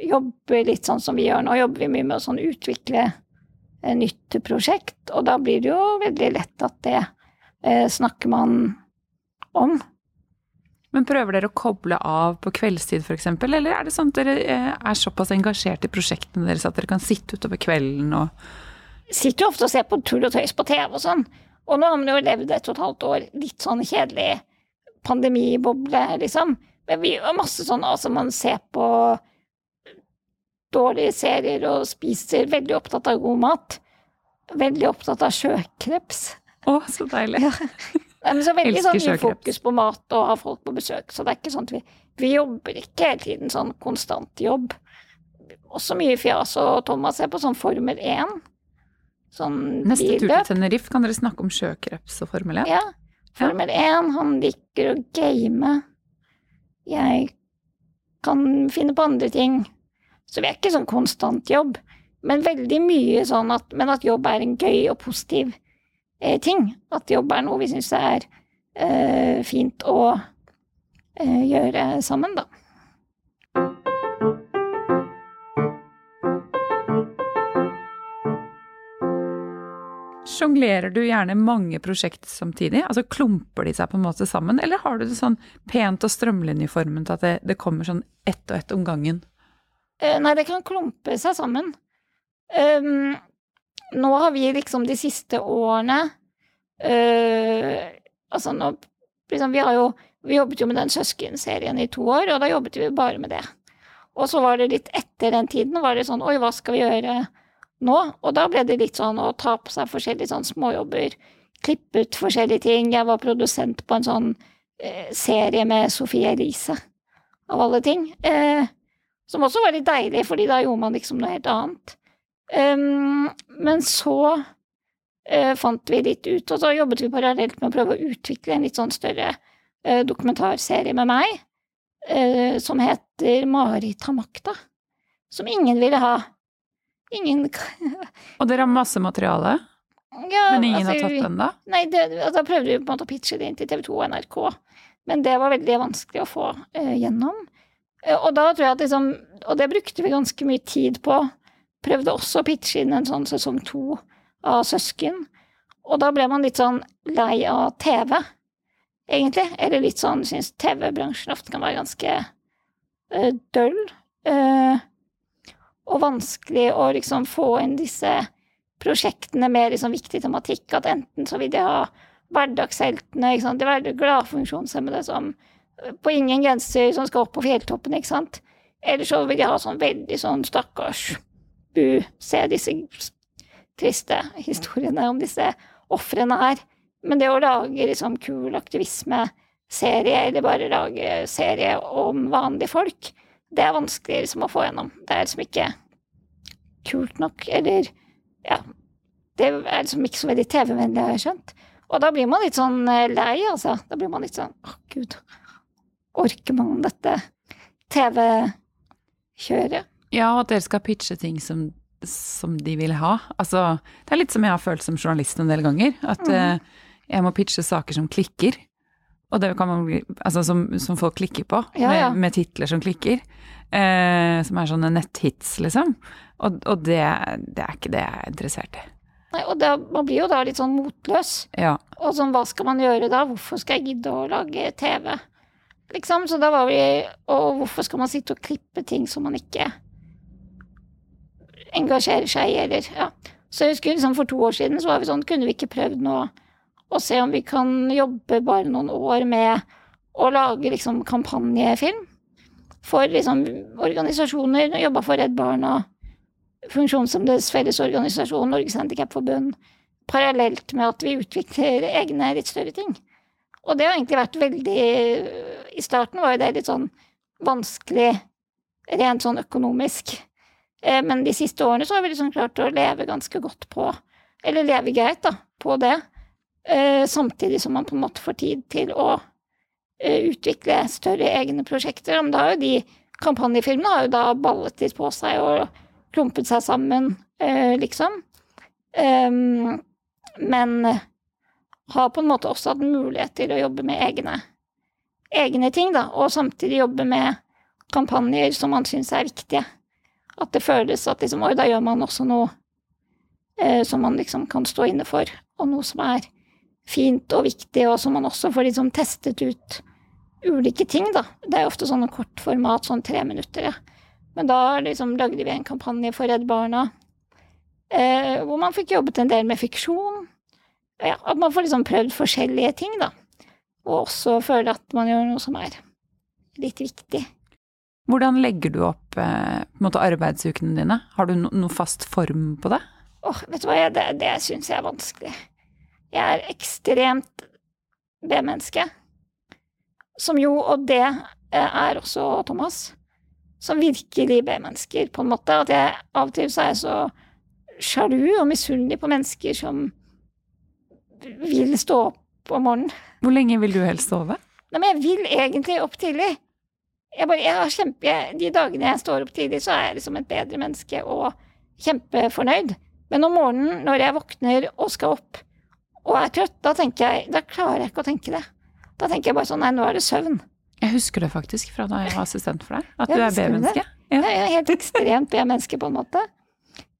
jobber litt sånn som vi gjør nå, jobber vi mye med å sånn utvikle eh, nytt prosjekt, og da blir det jo veldig lett at det eh, snakker man om. Men prøver dere å koble av på kveldstid f.eks., eller er det sånn at dere eh, er såpass engasjert i prosjektene deres at dere kan sitte utover kvelden og sitter jo ofte og ser på tull og tøys på TV og sånn. Og nå har man jo levd et og et halvt år litt sånn kjedelig pandemiboble, liksom. Men vi gjør masse sånn, altså man ser på dårlige serier og spiser, veldig opptatt av god mat. Veldig opptatt av sjøkreps. Å, så deilig. Ja. Nei, men så veldig sånn mye fokus på mat og ha folk på besøk, så det er ikke sånn at vi, vi jobber ikke hele tiden sånn konstant jobb. Også mye fjas, og Thomas er på sånn Formel 1. Sånn Neste tur til. Tenerife kan dere snakke om sjøkreps og Formel 1. Ja. Formel 1, han liker å game. Jeg kan finne på andre ting. Så vi er ikke sånn konstant jobb. Men veldig mye sånn at, men at jobb er en gøy og positiv eh, ting. At jobb er noe vi syns er eh, fint å eh, gjøre sammen, da. Sjonglerer du gjerne mange prosjekt samtidig? Altså Klumper de seg på en måte sammen, eller har du det sånn pent og strømlinjeformet at det, det kommer sånn ett og ett om gangen? Eh, nei, det kan klumpe seg sammen. Um, nå har vi liksom de siste årene uh, Altså nå liksom, Vi har jo Vi jobbet jo med den søskenserien i to år, og da jobbet vi bare med det. Og så var det litt etter den tiden, var det sånn Oi, hva skal vi gjøre nå? Og da ble det litt sånn å ta på seg forskjellige sånn småjobber. Klippe ut forskjellige ting. Jeg var produsent på en sånn eh, serie med Sofie Elise, av alle ting. Eh, som også var litt deilig, fordi da gjorde man liksom noe helt annet. Um, men så uh, fant vi litt ut, og så jobbet vi parallelt med å prøve å utvikle en litt sånn større uh, dokumentarserie med meg, uh, som heter Marit har makta. Som ingen ville ha. Ingen [laughs] Og dere har masse materiale, ja, men ingen altså, har tatt den, da? Nei, det, da prøvde vi på en måte å pitche det inn til TV 2 og NRK, men det var veldig vanskelig å få gjennom. Og da tror jeg at liksom Og det brukte vi ganske mye tid på. Prøvde også å pitche inn en sånn sesong to av Søsken. Og da ble man litt sånn lei av TV, egentlig. Eller litt sånn syns TV-bransjen ofte kan være ganske uh, døll. Uh, og vanskelig å liksom få inn disse prosjektene med liksom viktig tematikk. At enten så vil de ha hverdagsheltene, ikke sant. De være glade funksjonshemmede som på ingen grenser som skal opp på fjelltoppen, ikke sant. Eller så vil de ha sånn veldig sånn stakkars bu, se disse triste historiene om disse ofrene her. Men det å lage liksom kul aktivisme-serie, eller bare lage serie om vanlige folk, det er vanskelig liksom å få gjennom. Det er liksom ikke kult nok, eller ja Det er liksom ikke så veldig TV-vennlig, har jeg skjønt. Og da blir man litt sånn lei, altså. Da blir man litt sånn å, gud orker man dette TV-kjøret? Ja, og at dere skal pitche ting som, som, de vil ha. Altså, det er litt som jeg har følt som journalist en del ganger. At mm. uh, jeg må pitche saker som klikker. Og det kan man bli, altså som, som folk klikker på, Ja, ja. med, med titler som klikker. Eh, som er sånne netthits, liksom. Og, og det, det er ikke det jeg er interessert i. Nei, og det, man blir jo da litt sånn motløs. Ja. Og sånn, hva skal man gjøre da? Hvorfor skal jeg gidde å lage TV? Liksom, så da var vi Og hvorfor skal man sitte og klippe ting som man ikke engasjerer seg i, eller ja. Så jeg husker liksom for to år siden så var vi sånn, kunne vi ikke prøvd nå å se om vi kan jobbe bare noen år med å lage liksom kampanjefilm for liksom organisasjoner. Jobba for Redd Barna, Funksjonshemmedes Fellesorganisasjon, Norges Handikapforbund. Parallelt med at vi utvikler egne litt større ting. Og det har egentlig vært veldig I starten var jo det litt sånn vanskelig rent sånn økonomisk. Eh, Men de siste årene så har vi liksom klart å leve ganske godt på Eller leve greit, da, på det. Eh, Samtidig som man på en måte får tid til å eh, utvikle større egne prosjekter. Men da har jo de kampanjefilmene har jo da ballet litt på seg og klumpet seg sammen, eh, liksom. Um, men har på en måte også hatt mulighet til å jobbe med egne, egne ting, da, og samtidig jobbe med kampanjer som man syns er viktige. At det føles at liksom, oi, da gjør man også noe som man liksom kan stå inne for, og noe som er fint og viktig, og som man også får liksom testet ut ulike ting, da. Det er jo ofte sånne kortformat, sånn tre minutter, ja. Men da liksom lagde vi en kampanje for Redd Barna, eh, hvor man fikk jobbet en del med fiksjon. Ja, at man får liksom prøvd forskjellige ting, da. Og også føle at man gjør noe som er litt viktig. Hvordan legger du opp eh, måte arbeidsukene dine? Har du no noe fast form på det? Åh, vet du hva, det, det syns jeg er vanskelig. Jeg er ekstremt B-menneske. Som jo, og det eh, er også Thomas, som virkelig B-mennesker, på en måte. At jeg av og til så er jeg så sjalu og misunnelig på mennesker som vil stå opp om morgenen. Hvor lenge vil du helst sove? Nei, men jeg vil egentlig opp tidlig. Jeg bare, jeg har kjempe, de dagene jeg står opp tidlig, så er jeg liksom et bedre menneske, og kjempefornøyd. Men om morgenen, når jeg våkner og skal opp og er trøtt, da tenker jeg, da klarer jeg ikke å tenke det. Da tenker jeg bare sånn, nei, nå er det søvn. Jeg husker det faktisk fra da jeg var assistent for deg, at Ja, du er? B-menneske. Jeg er helt ekstremt B-menneske, på en måte.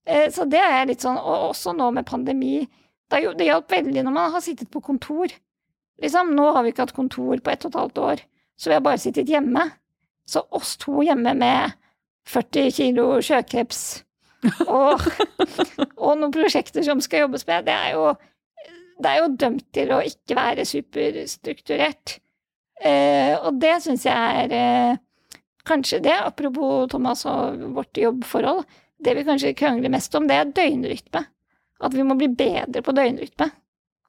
Eh, Så det er litt sånn, og også nå med pandemi. Det, jo- det hjalp veldig når man har sittet på kontor. Liksom, nå har vi ikke hatt kontor på ett og et halvt år, så vi har bare sittet hjemme. Så oss to hjemme med 40 kilo sjøkreps og, og noen prosjekter som skal jobbes med, det er jo, det er jo dømt til å ikke være superstrukturert. Eh, og det syns jeg er eh, kanskje det, apropos Thomas og vårt jobbforhold, det vi kanskje krangler mest om, det er døgnrytme. At vi må bli bedre på døgnrytme.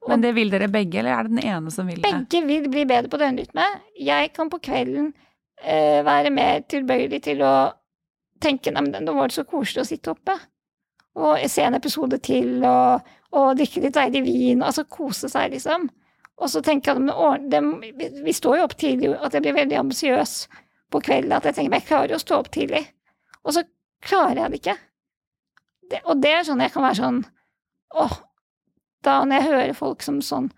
Men det vil dere begge, eller er det den ene som vil det? Begge vil bli bedre på døgnrytme. Jeg kan på kvelden eh, være mer tilbøyelig til å tenke nei, men nå var det så koselig å sitte oppe. Og se en episode til, og, og drikke litt deilig vin. Altså kose seg, liksom. Og så tenker jeg at vi, vi står jo opp tidlig, at jeg blir veldig ambisiøs på kvelden. At jeg tenker men jeg klarer jo å stå opp tidlig. Og så klarer jeg det ikke. Det, og det er sånn jeg kan være sånn åh, da når jeg hører folk som sånn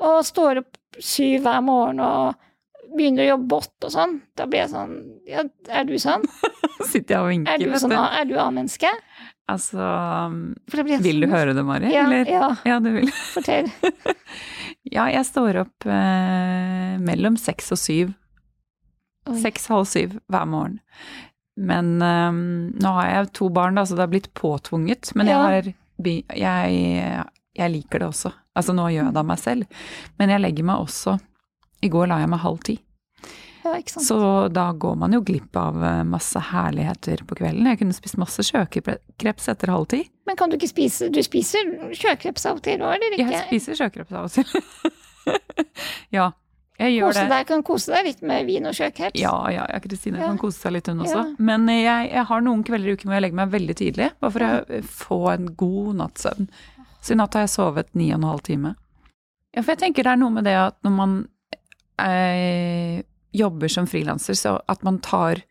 og står opp syv hver morgen og begynner å jobbe åtte og sånn, da blir jeg sånn Ja, er du sånn? [laughs] Sitter jeg og vinker, Er du sånn du. Er du A-menneske? Altså blir Vil du høre det, Mari? Ja, eller? ja, Ja, du vil. [laughs] fortell. [laughs] Ja, jeg står opp eh, mellom seks og syv. Oi. Seks-halv syv hver morgen. Men eh, nå har jeg to barn, da, så det har blitt påtvunget. Men jeg har jeg, jeg liker det også. Altså, nå gjør jeg det av meg selv. Men jeg legger meg også I går la jeg meg halv ti. Ja. Så da går man jo glipp av eh, masse herligheter på kvelden. Jeg kunne spist masse sjøkreps etter halv ti. Men kan du ikke spise Du spiser sjøkreps av og til eller ikke? Jeg spiser sjøkreps av og til. [laughs] ja, jeg gjør Kose det. deg, kan kose deg litt med vin og sjøkreps. Ja, ja, ja, Kristine Ja. kan kose seg litt hun også. Ja. Men jeg, jeg har noen kvelder i uken hvor jeg legger meg veldig tidlig, bare for å få en god natts søvn. Så i natt har jeg sovet ni og en halv time. Ja, for jeg tenker det er noe med det at når man eh, jobber som frilanser, så at man tar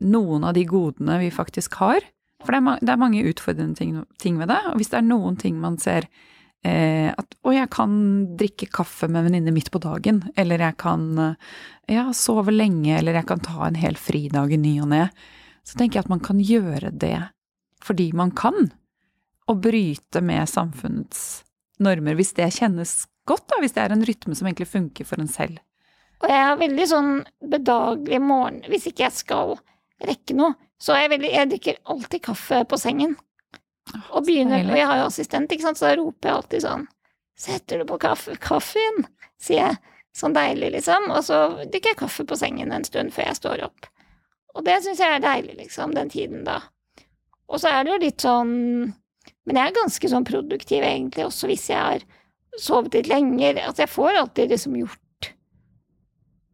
noen av de godene vi faktisk har. For det er, det er mange utfordrende ting, ting ved det, og hvis det er noen ting man ser eh, at å, jeg kan drikke kaffe med en venninne midt på dagen, eller jeg kan eh, ja, sove lenge, eller jeg kan ta en hel fridag i ny og ne, så tenker jeg at man kan gjøre det fordi man kan, og bryte med samfunnets normer, hvis det kjennes godt, da, hvis det er en rytme som egentlig funker for en selv. Og jeg har veldig sånn bedagelig morgen hvis ikke jeg skal rekke noe. Så jeg veldig Jeg drikker alltid kaffe på sengen. Og begynner. Og jeg har jo assistent, ikke sant, så da roper jeg alltid sånn Setter du på kaffe, kaffen? sier jeg. Sånn deilig, liksom. Og så drikker jeg kaffe på sengen en stund før jeg står opp. Og det syns jeg er deilig, liksom, den tiden da. Og så er det jo litt sånn Men jeg er ganske sånn produktiv, egentlig, også hvis jeg har sovet litt lenger. Altså, jeg får alltid liksom gjort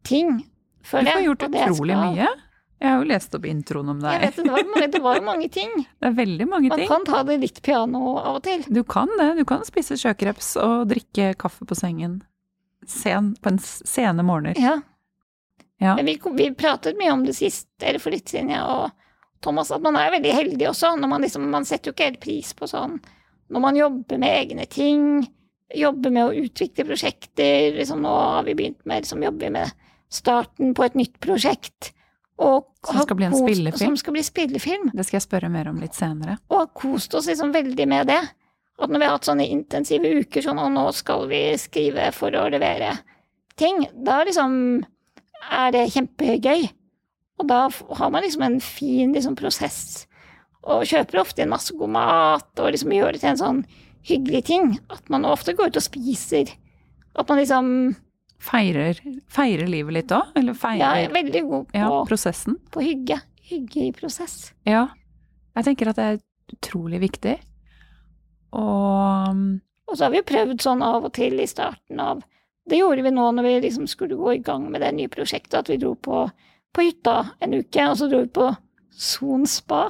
ting, føler jeg. Du får gjort jeg utrolig skal. mye. Jeg har jo lest opp introen om Jeg deg. vet det, var, mange- det var jo mange ting. [laughs] Det er veldig mange Man ting. kan ta det litt piano av og til. Du kan det. Du kan spise sjøkreps og drikke kaffe på sengen sen, på en sene morgener. Ja. Ja. Men vi, vi pratet mye om det sist, eller for litt siden, jeg og Thomas, at man er veldig heldig også. Når man, liksom, man setter jo ikke helt pris på sånn Når man jobber med egne ting, jobber med å utvikle prosjekter liksom Nå har vi begynt med liksom, jobber med starten på et nytt prosjekt. Og Som skal bli en spillefilm? Bli spillefilm. Det skal jeg spørre mer om litt senere. og har kost oss liksom veldig med det. At når vi har hatt sånne intensive uker sånn, og nå skal vi skrive for å levere ting, da liksom er det kjempegøy. Og da har man liksom en fin liksom, prosess, og kjøper ofte inn masse god mat, og liksom gjør det til en sånn hyggelig ting. At man ofte går ut og spiser. At man liksom Feirer, feirer livet litt òg? Eller ja, er veldig god på, ja, prosessen? på hygge. Hygge i prosess. Ja. Jeg tenker at det er utrolig viktig. Og Og så har vi prøvd sånn av og til i starten av Det gjorde vi nå når vi liksom skulle gå i gang med det nye prosjektet, at vi dro på, på hytta en uke, og så dro vi på Son spa.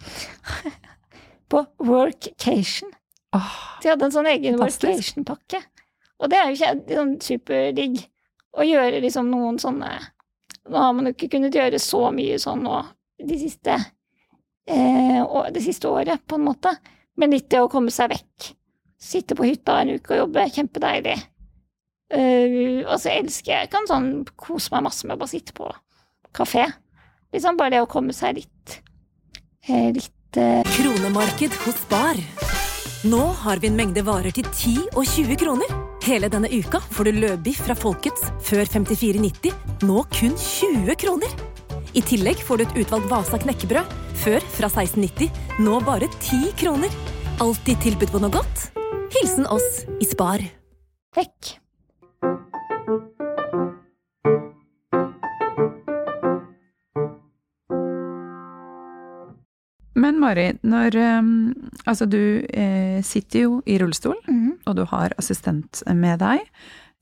[laughs] på workcation. Oh, De hadde en sånn egen Fantastisk. workation-pakke. Og det er jo ikke sånn superdigg å gjøre liksom noen sånne Nå har man jo ikke kunnet gjøre så mye sånn nå de siste eh, det siste året, på en måte. Men litt det å komme seg vekk. Sitte på hytta en uke og jobbe, kjempedeilig. Uh, og så elsker jeg kan sånn kose meg masse med å bare sitte på kafé. Liksom bare det å komme seg litt eh, litt uh... Kronemarked hos Bar. Nå har vi en mengde varer til 10 og 20 kroner. Hele denne uka får du løbiff fra Folkets før 54,90, nå kun 20 kroner. I tillegg får du et utvalgt Vasa knekkebrød, før fra 1690, nå bare 10 kroner. Alltid tilbud på noe godt. Hilsen oss i Spar. Hekk. Men Mari, når um, Altså, du eh, sitter jo i rullestol, mm. Og du har assistent med deg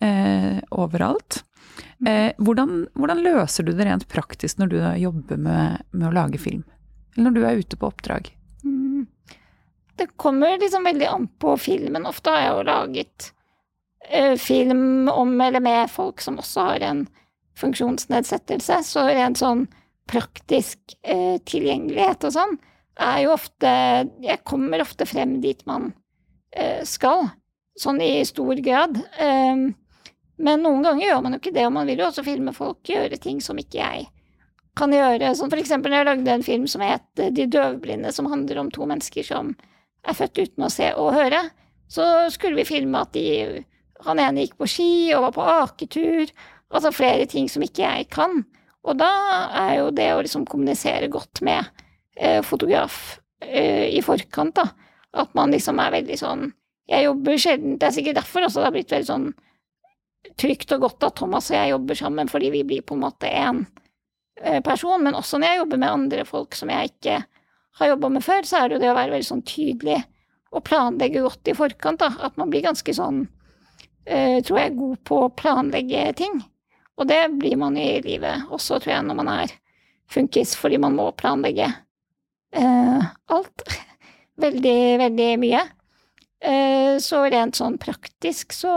eh, overalt. Eh, hvordan, hvordan, løser du det rent praktisk når du jobber med, med, å lage film? Eller når du er ute på oppdrag? Mm. Det kommer liksom veldig an på filmen. Ofte har jeg jo laget eh, film om eller med folk som også har en funksjonsnedsettelse, så rent sånn praktisk eh, tilgjengelighet og sånn er jo ofte Jeg kommer ofte frem dit man eh, skal, sånn i stor grad. Um, men noen ganger gjør man jo ikke det, og man vil jo også filme folk gjøre ting som ikke jeg kan gjøre. Sånn for eksempel når jeg lagde en film som het De døvblinde, som handler om to mennesker som er født uten å se og høre, så skulle vi filme at de Han ene gikk på ski og var på aketur, altså flere ting som ikke jeg kan. Og da er jo det å liksom kommunisere godt med eh, fotograf eh, i forkant, da. At man liksom er veldig sånn Jeg jobber sjelden Det er sikkert derfor også det har blitt veldig sånn trygt og godt at Thomas og jeg jobber sammen, fordi vi blir på en måte én eh, person. Men også når jeg jobber med andre folk som jeg ikke har jobba med før, så er det jo det å være veldig sånn tydelig og planlegge godt i forkant. da, At man blir ganske sånn, uh, tror jeg, god på å planlegge ting. Og det blir man i livet også, tror jeg, når man er funkis, fordi man må planlegge uh, alt. [laughs] veldig, veldig mye. Uh, så rent sånn praktisk så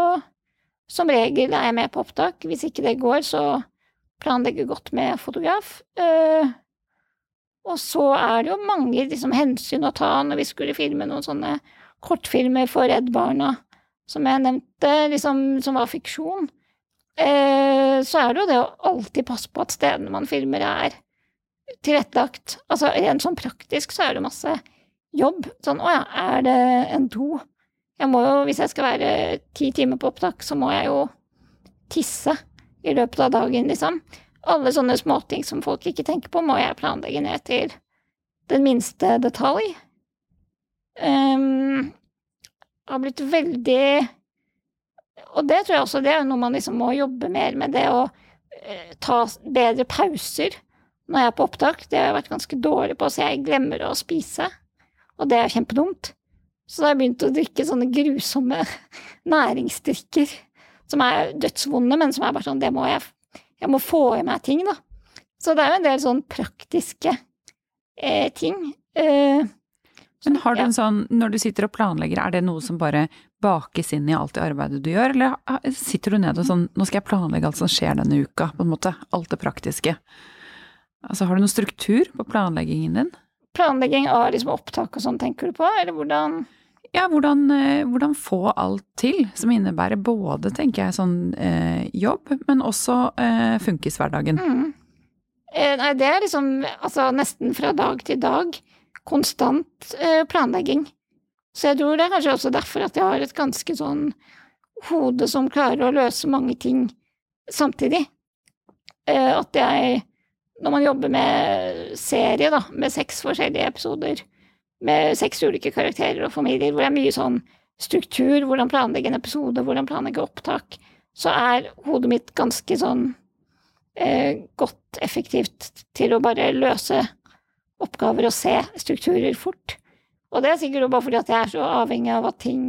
som regel er jeg med på opptak. Hvis ikke det går, så planlegger godt med fotograf. Uh, og så er det jo mange liksom, hensyn å ta når vi skulle filme noen sånne kortfilmer for Redd Barna, som jeg nevnte, liksom, som var fiksjon. Uh, så er det jo det å alltid passe på at stedene man filmer, er tilrettelagt. Altså rent sånn praktisk så er det masse jobb. Sånn å ja, er det en do? Jeg må jo, hvis jeg skal være ti timer på opptak, så må jeg jo tisse i løpet av dagen, liksom. Alle sånne småting som folk ikke tenker på, må jeg planlegge ned til den minste detalj. Um, har blitt veldig Og det tror jeg også det er noe man liksom må jobbe mer med, det å uh, ta bedre pauser når jeg er på opptak. Det har jeg vært ganske dårlig på, så jeg glemmer å spise, og det er kjempedumt. Så da jeg begynt å drikke sånne grusomme [laughs] næringsdrikker som er dødsvonde, men som er bare sånn Det må jeg Jeg må få i meg ting, da. Så det er jo en del sånn praktiske eh, ting. Eh, men har du en sånn, når du sitter og planlegger, er det noe som bare bakes inn i alt det arbeidet du gjør, eller sitter du ned og sånn Nå skal jeg planlegge alt som skjer denne uka, på en måte. Alt det praktiske. Altså, har du noen struktur på planleggingen din? Planlegging av liksom opptak og sånn, tenker du på, eller hvordan? Ja, hvordan, eh, hvordan, få alt til, som innebærer både, tenker jeg, sånn eh, jobb, men også eh, funkishverdagen. Mm. Eh, nei, det er liksom altså nesten fra dag til dag. Konstant eh, planlegging. Så jeg tror det er kanskje også derfor at jeg har et ganske sånn hode som klarer å løse mange ting samtidig. Eh, at jeg, når man jobber med serie, da, med seks forskjellige episoder, med seks ulike karakterer og familier, hvor det er mye sånn struktur, hvordan planlegge en episode, hvordan planlegge opptak, så er hodet mitt ganske sånn eh, godt effektivt til å bare løse oppgaver og se strukturer fort. Og det er sikkert bare fordi at jeg er så avhengig av at ting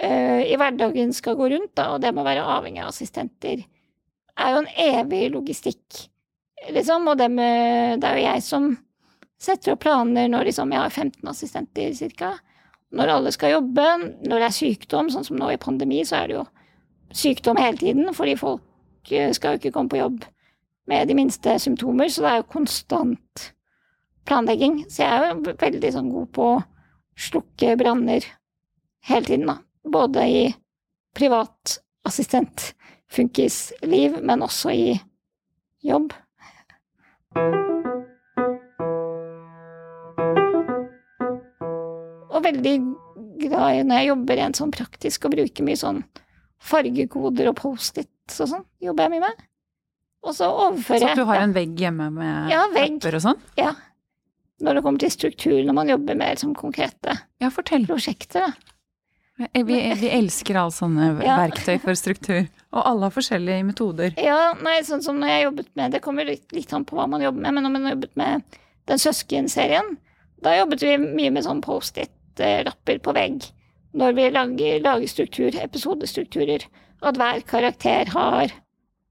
eh, i hverdagen skal gå rundt, da, og det med å være avhengig av assistenter er jo en evig logistikk, liksom, og det, med, det er jo jeg som setter opp planer når liksom, jeg har 15 assistenter ca. Når alle skal jobbe, når det er sykdom, sånn som nå i pandemi, så er det jo sykdom hele tiden, fordi folk eh, skal jo ikke komme på jobb med de minste symptomer, så det er jo konstant planlegging, så jeg er jo veldig sånn god på å slukke branner hele tiden, da. Både i privat assistent, funkisliv, men også i jobb. Veldig glad i når jeg jobber rent sånn praktisk og bruker mye sånn fargekoder og Post-It og sånn, jobber jeg mye med. Og så overfører Så jeg at du har en vegg hjemme med Ja, vegg. apper og sånn? Ja. Når det kommer til struktur, når man jobber med som konkrete Ja, prosjekter, da. Vi, vi elsker alle sånne [laughs] Ja. verktøy for struktur. Og alle har forskjellige metoder. Ja, nei, sånn som når jeg jobbet med Det kommer litt, litt an på hva man jobber med, men når man jobbet med den søskenserien, da jobbet vi mye med sånn Post-It-lapper på vegg. Når vi lager, lager struktur, episodestrukturer. At hver karakter har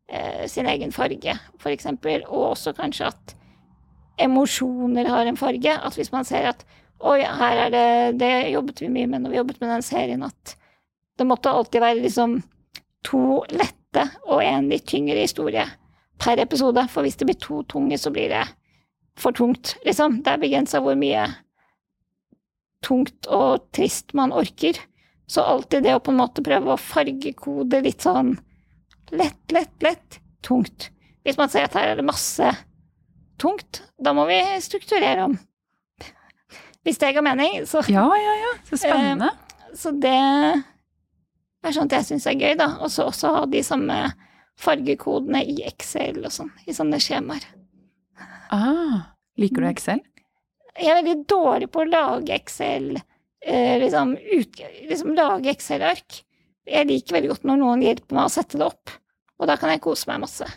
eh, sin egen farge, eksempel. Og også kanskje at emosjoner har en farge. At hvis man ser at Oi, her er det Det jobbet vi mye med når vi jobbet med den serien, at det måtte alltid være liksom to lette og en litt tyngre historie per episode. For hvis det blir to tunge, så blir det for tungt, liksom. Det er begrensa hvor mye tungt og trist man orker. Så alltid det å på en måte prøve å fargekode litt sånn lett, lett, lett, tungt. Hvis man ser at her er det masse tungt, da må vi strukturere om. Hvis det ga mening, så Ja, ja, ja. Så spennende. så det er sånt jeg syns er gøy, da. Og så også ha de samme fargekodene i Excel og sånn, i sånne skjemaer. Ah, liker du Excel? Jeg er veldig dårlig på å lage Excel, eh, liksom, ut, liksom lage Excel-ark. Jeg liker veldig godt når noen hjelper meg å sette det opp, og da kan jeg kose meg masse.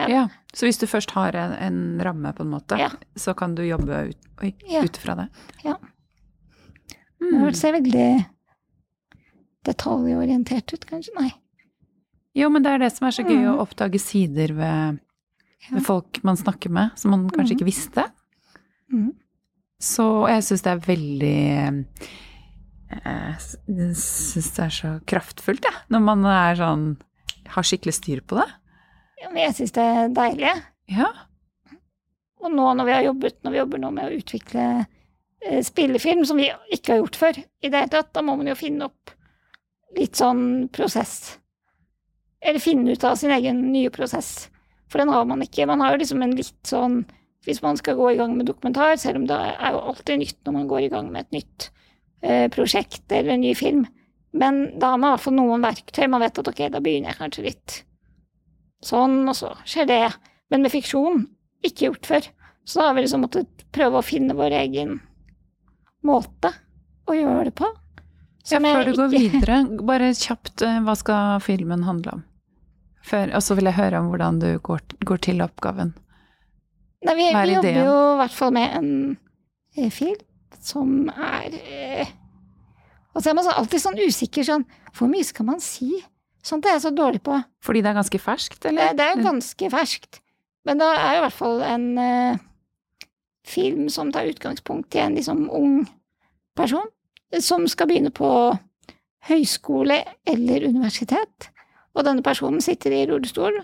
Ja. Ja. Så hvis du først har en, en ramme, på en måte, Ja. så kan du jobbe ut, oi, Ja. ut fra det? Ja. Mm. Det ser veldig detaljorientert ut, kanskje? Nei. Jo, men det er det som er så gøy, å Mm. oppdage sider ved, ved folk man snakker med, som man kanskje mm. ikke visste. Mhm. Så jeg syns det er veldig Jeg syns det er så kraftfullt, jeg, når man er sånn har skikkelig styr på det. Ja, men jeg syns det er deilig. Ja. Og nå når vi har jobbet, når vi jobber nå med å utvikle eh, spillefilm, som vi ikke har gjort før i det hele tatt, da må man jo finne opp litt sånn prosess. Eller finne ut av sin egen nye prosess. For den har man ikke. Man har jo liksom en litt sånn Hvis man skal gå i gang med dokumentar, selv om det er jo alltid nytt når man går i gang med et nytt eh, prosjekt eller en ny film, men da har man i hvert fall noen verktøy. Man vet at ok, da begynner jeg kanskje litt sånn, og så skjer det. Men med fiksjon, ikke gjort før. Så da har vi liksom måttet prøve å finne vår egen måte å gjøre det på. ja, før du går ikke- [laughs] videre, bare kjapt, eh, hva skal filmen handle om? Før, og så vil jeg høre om hvordan du går, går til oppgaven. Nei, vi, vi jobber jo i hvert fall med en eh, film som er eh, så er man så alltid sånn usikker sånn Hvor mye skal man si? Sånt er jeg så dårlig på. Fordi det er ganske ferskt, eller? det er jo ganske ferskt. Men det er jo i hvert fall en eh, film som tar utgangspunkt i en liksom ung person eh, som skal begynne på høyskole eller universitet. Og denne personen sitter i rullestol,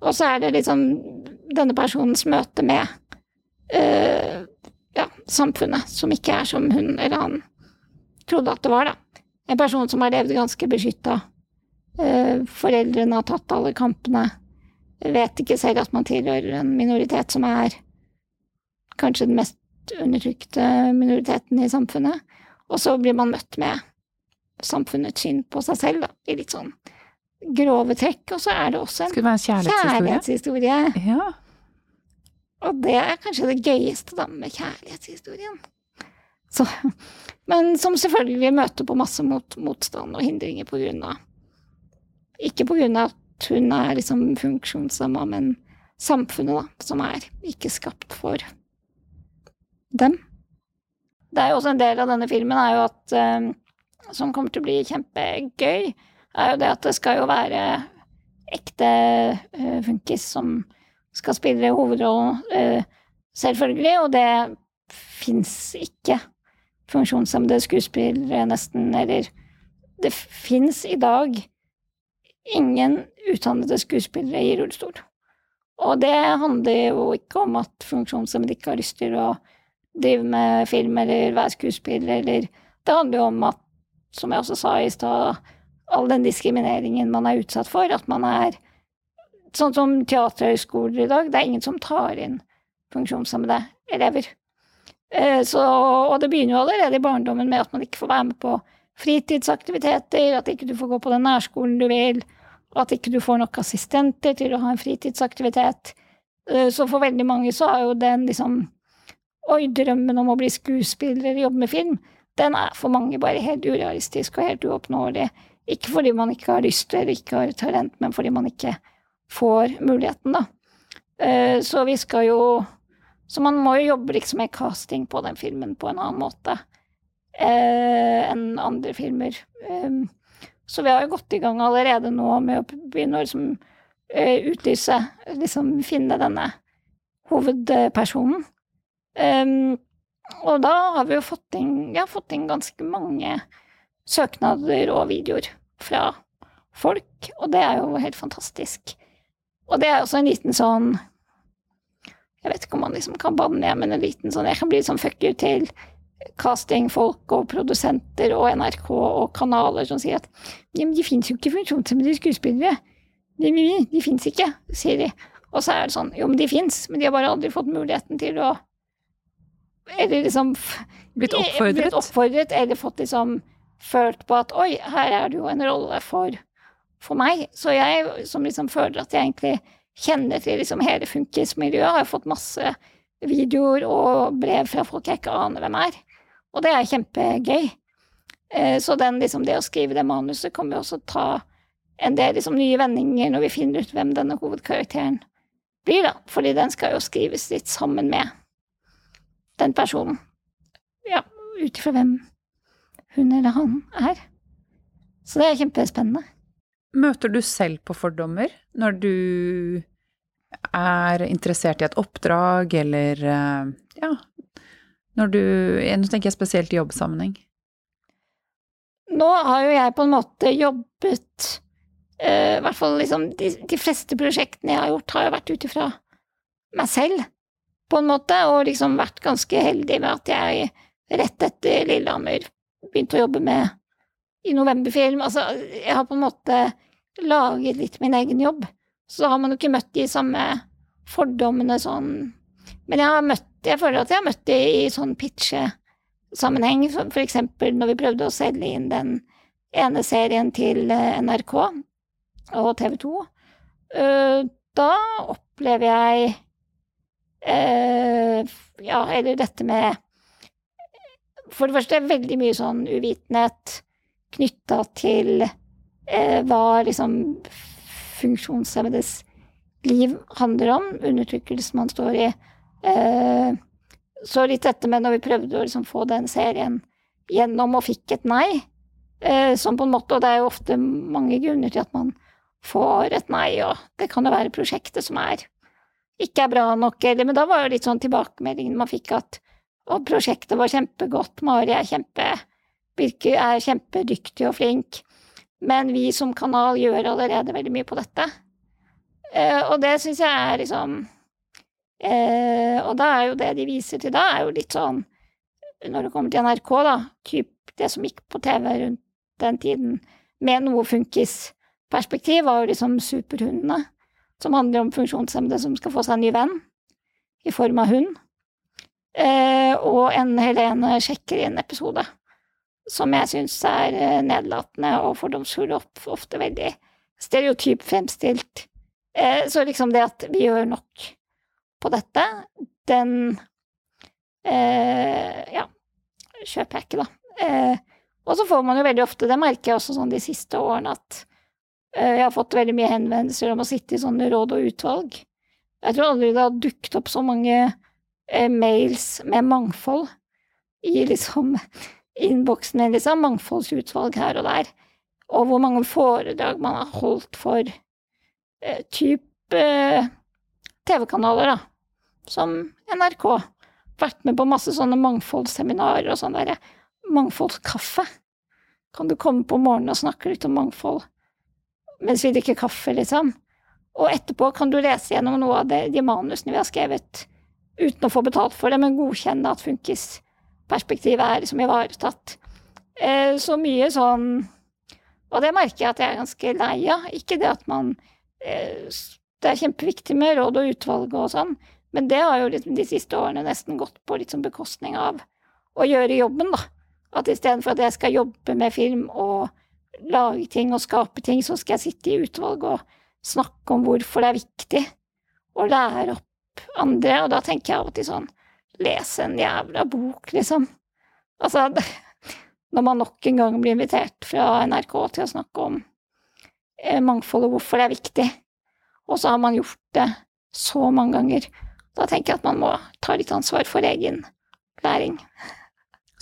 og så er det liksom denne personens møte med uh, ja, samfunnet, som ikke er som hun eller han trodde at det var, da. En person som har levd ganske beskytta. Uh, foreldrene har tatt alle kampene vet ikke selv at man tilhører en minoritet som er kanskje den mest undertrykte minoriteten i samfunnet. Og så blir man møtt med samfunnets syn på seg selv, da, i litt sånn grove trekk. Og så er det også en det en kjærlighetshistorie? kjærlighetshistorie. Ja. Og det er kanskje det gøyeste, da, med kjærlighetshistorien. Så, men som selvfølgelig møter på masse mot, motstand og hindringer på grunn av Ikke på grunn av at hun er liksom funksjonshemma, men samfunnet, da, som er ikke skapt for dem. Det er jo også en del av denne filmen er jo at eh, Som kommer til å bli kjempegøy, er jo det at det skal jo være ekte uh, funkis som skal spille hovedrollen, uh, selvfølgelig, og det fins ikke funksjonshemmede skuespillere, nesten, eller Det fins i dag ingen utdannede skuespillere i rullestol. Og det handler jo ikke om at funksjonshemmede ikke har lyst til å drive med film eller være skuespiller, eller Det handler jo om at, som jeg også sa i stad, all den diskrimineringen man er utsatt for, at man er Sånn som teaterhøyskoler i dag, det er ingen som tar inn funksjonshemmede elever. Eh, så, og det begynner jo allerede i barndommen med at man ikke får være med på fritidsaktiviteter, at ikke du får gå på den nærskolen du vil, at ikke du får nok assistenter til å ha en fritidsaktivitet. Eh, så for veldig mange så er jo den liksom Oi, drømmen om å bli skuespiller jobbe med film, den er for mange bare helt urealistisk og helt uoppnåelig. Ikke fordi man ikke har lyst eller ikke har talent, men fordi man ikke får muligheten, da. Eh, så vi skal jo Så man må jo jobbe liksom med casting på den filmen på en annen måte eh, enn andre filmer. Så vi har jo gått i gang allerede nå med å begynne å liksom utlyse Liksom finne denne hovedpersonen. Og da har vi jo fått inn, ja, fått inn ganske mange søknader og videoer fra folk, og det er jo helt fantastisk. Og det er også en liten sånn Jeg vet ikke om man liksom kan banne, men en liten sånn Jeg kan bli sånn fucker til castingfolk og produsenter og NRK og kanaler som sier at jamen de fins jo ikke funksjonshemmede skuespillere. De, de, de fins ikke, sier de. Og så er det sånn, jo, men de fins, men de har bare aldri fått muligheten til å eller liksom Blitt oppfordret? Blitt oppfordret, eller fått liksom følt på at oi, her er det jo en rolle for, for meg. Så jeg som liksom føler at jeg egentlig kjenner til liksom hele funkismiljøet, har fått masse videoer og brev fra folk jeg ikke aner hvem er. Og det er kjempegøy. Eh, så den, liksom, det å skrive det manuset kommer jo også ta en del liksom, nye vendinger når vi finner ut hvem denne hovedkarakteren blir, da. Fordi den skal jo skrives litt sammen med den personen. Ja, ut ifra hvem hun eller han er. Så det er kjempespennende. Møter du selv på fordommer når du er interessert i et oppdrag, eller eh, ja Når du Nå tenker jeg spesielt i jobbsammenheng. Nå har jo jeg på en måte jobbet uh, I hvert fall liksom de, de, fleste prosjektene jeg har gjort, har jo vært ut ifra meg selv på en måte, og liksom vært ganske heldig med at jeg rett etter Lillehammer begynte å jobbe med i novemberfilm. Altså, jeg har på en måte laget litt min egen jobb. Så har man jo ikke møtt de samme fordommene sånn Men jeg har møtt Jeg føler at jeg har møtt de i sånn pitchesammenheng, for eksempel når vi prøvde å selge inn den ene serien til eh, NRK og TV 2. Eh, da opplever jeg Eh, ja, eller dette med For det første veldig mye sånn uvitenhet knytta til eh, hva liksom funksjonshemmedes liv handler om, undertrykkelse man står i. Eh, så litt dette med når vi prøvde å liksom få den serien gjennom og fikk et nei, eh, som på en måte Og det er jo ofte mange grunner til at man får et nei, og det kan jo være prosjektet som er ikke er bra nok, eller Men da var jo litt sånn tilbakemeldingen man fikk at og prosjektet var kjempegodt, Mari er kjempe Birke er kjempedyktig og flink, men vi som kanal gjør allerede veldig mye på dette. Eh, og det syns jeg er liksom eh, Og da er jo det de viser til da, er jo litt sånn Når det kommer til NRK, da, typ det som gikk på TV rundt den tiden, med noe funkisperspektiv, var jo liksom Superhundene som handler om funksjonshemmede som skal få seg en ny venn, i form av hund. Eh, og en Helene sjekker inn-episode, som jeg syns er eh, nedlatende og fordomsfull og ofte veldig stereotyp fremstilt. Eh, så liksom det at vi gjør nok på dette, den Ja, kjøper jeg ikke, da. Og så får man jo veldig ofte, det merker jeg også sånn de siste årene, at jeg har fått veldig mye henvendelser om å sitte i sånne råd og utvalg. Jeg tror aldri det har dukket opp så mange mails med mangfold i liksom innboksen min, liksom. Mangfoldsutvalg her og der. Og hvor mange foredrag man har holdt for eh, type eh, TV-kanaler, da. Som NRK. Vært med på masse sånne mangfoldsseminarer og sånn derre mangfoldskaffe. Kan du komme på morgenen og snakke litt om mangfold? mens vi drikker kaffe, liksom. Og etterpå kan du lese gjennom noe av det, de manusene vi har skrevet uten å få betalt for det, men godkjenne at funkisperspektivet er liksom ivaretatt. Eh, så mye sånn Og det merker jeg at jeg er ganske lei av. Ikke det at man eh, Det er kjempeviktig med råd og utvalg og sånn, men det har jo liksom de siste årene nesten gått på litt sånn bekostning av å gjøre jobben, da. At istedenfor at jeg skal jobbe med film og lage ting og skape ting, så skal jeg sitte i utvalg og snakke om hvorfor det er viktig, og lære opp andre, og da tenker jeg av og til sånn Lese en jævla bok, liksom. Altså, [laughs] når man nok en gang blir invitert fra NRK til å snakke om eh, mangfold og hvorfor det er viktig, og så har man gjort det så mange ganger, da tenker jeg at man må ta litt ansvar for egen læring.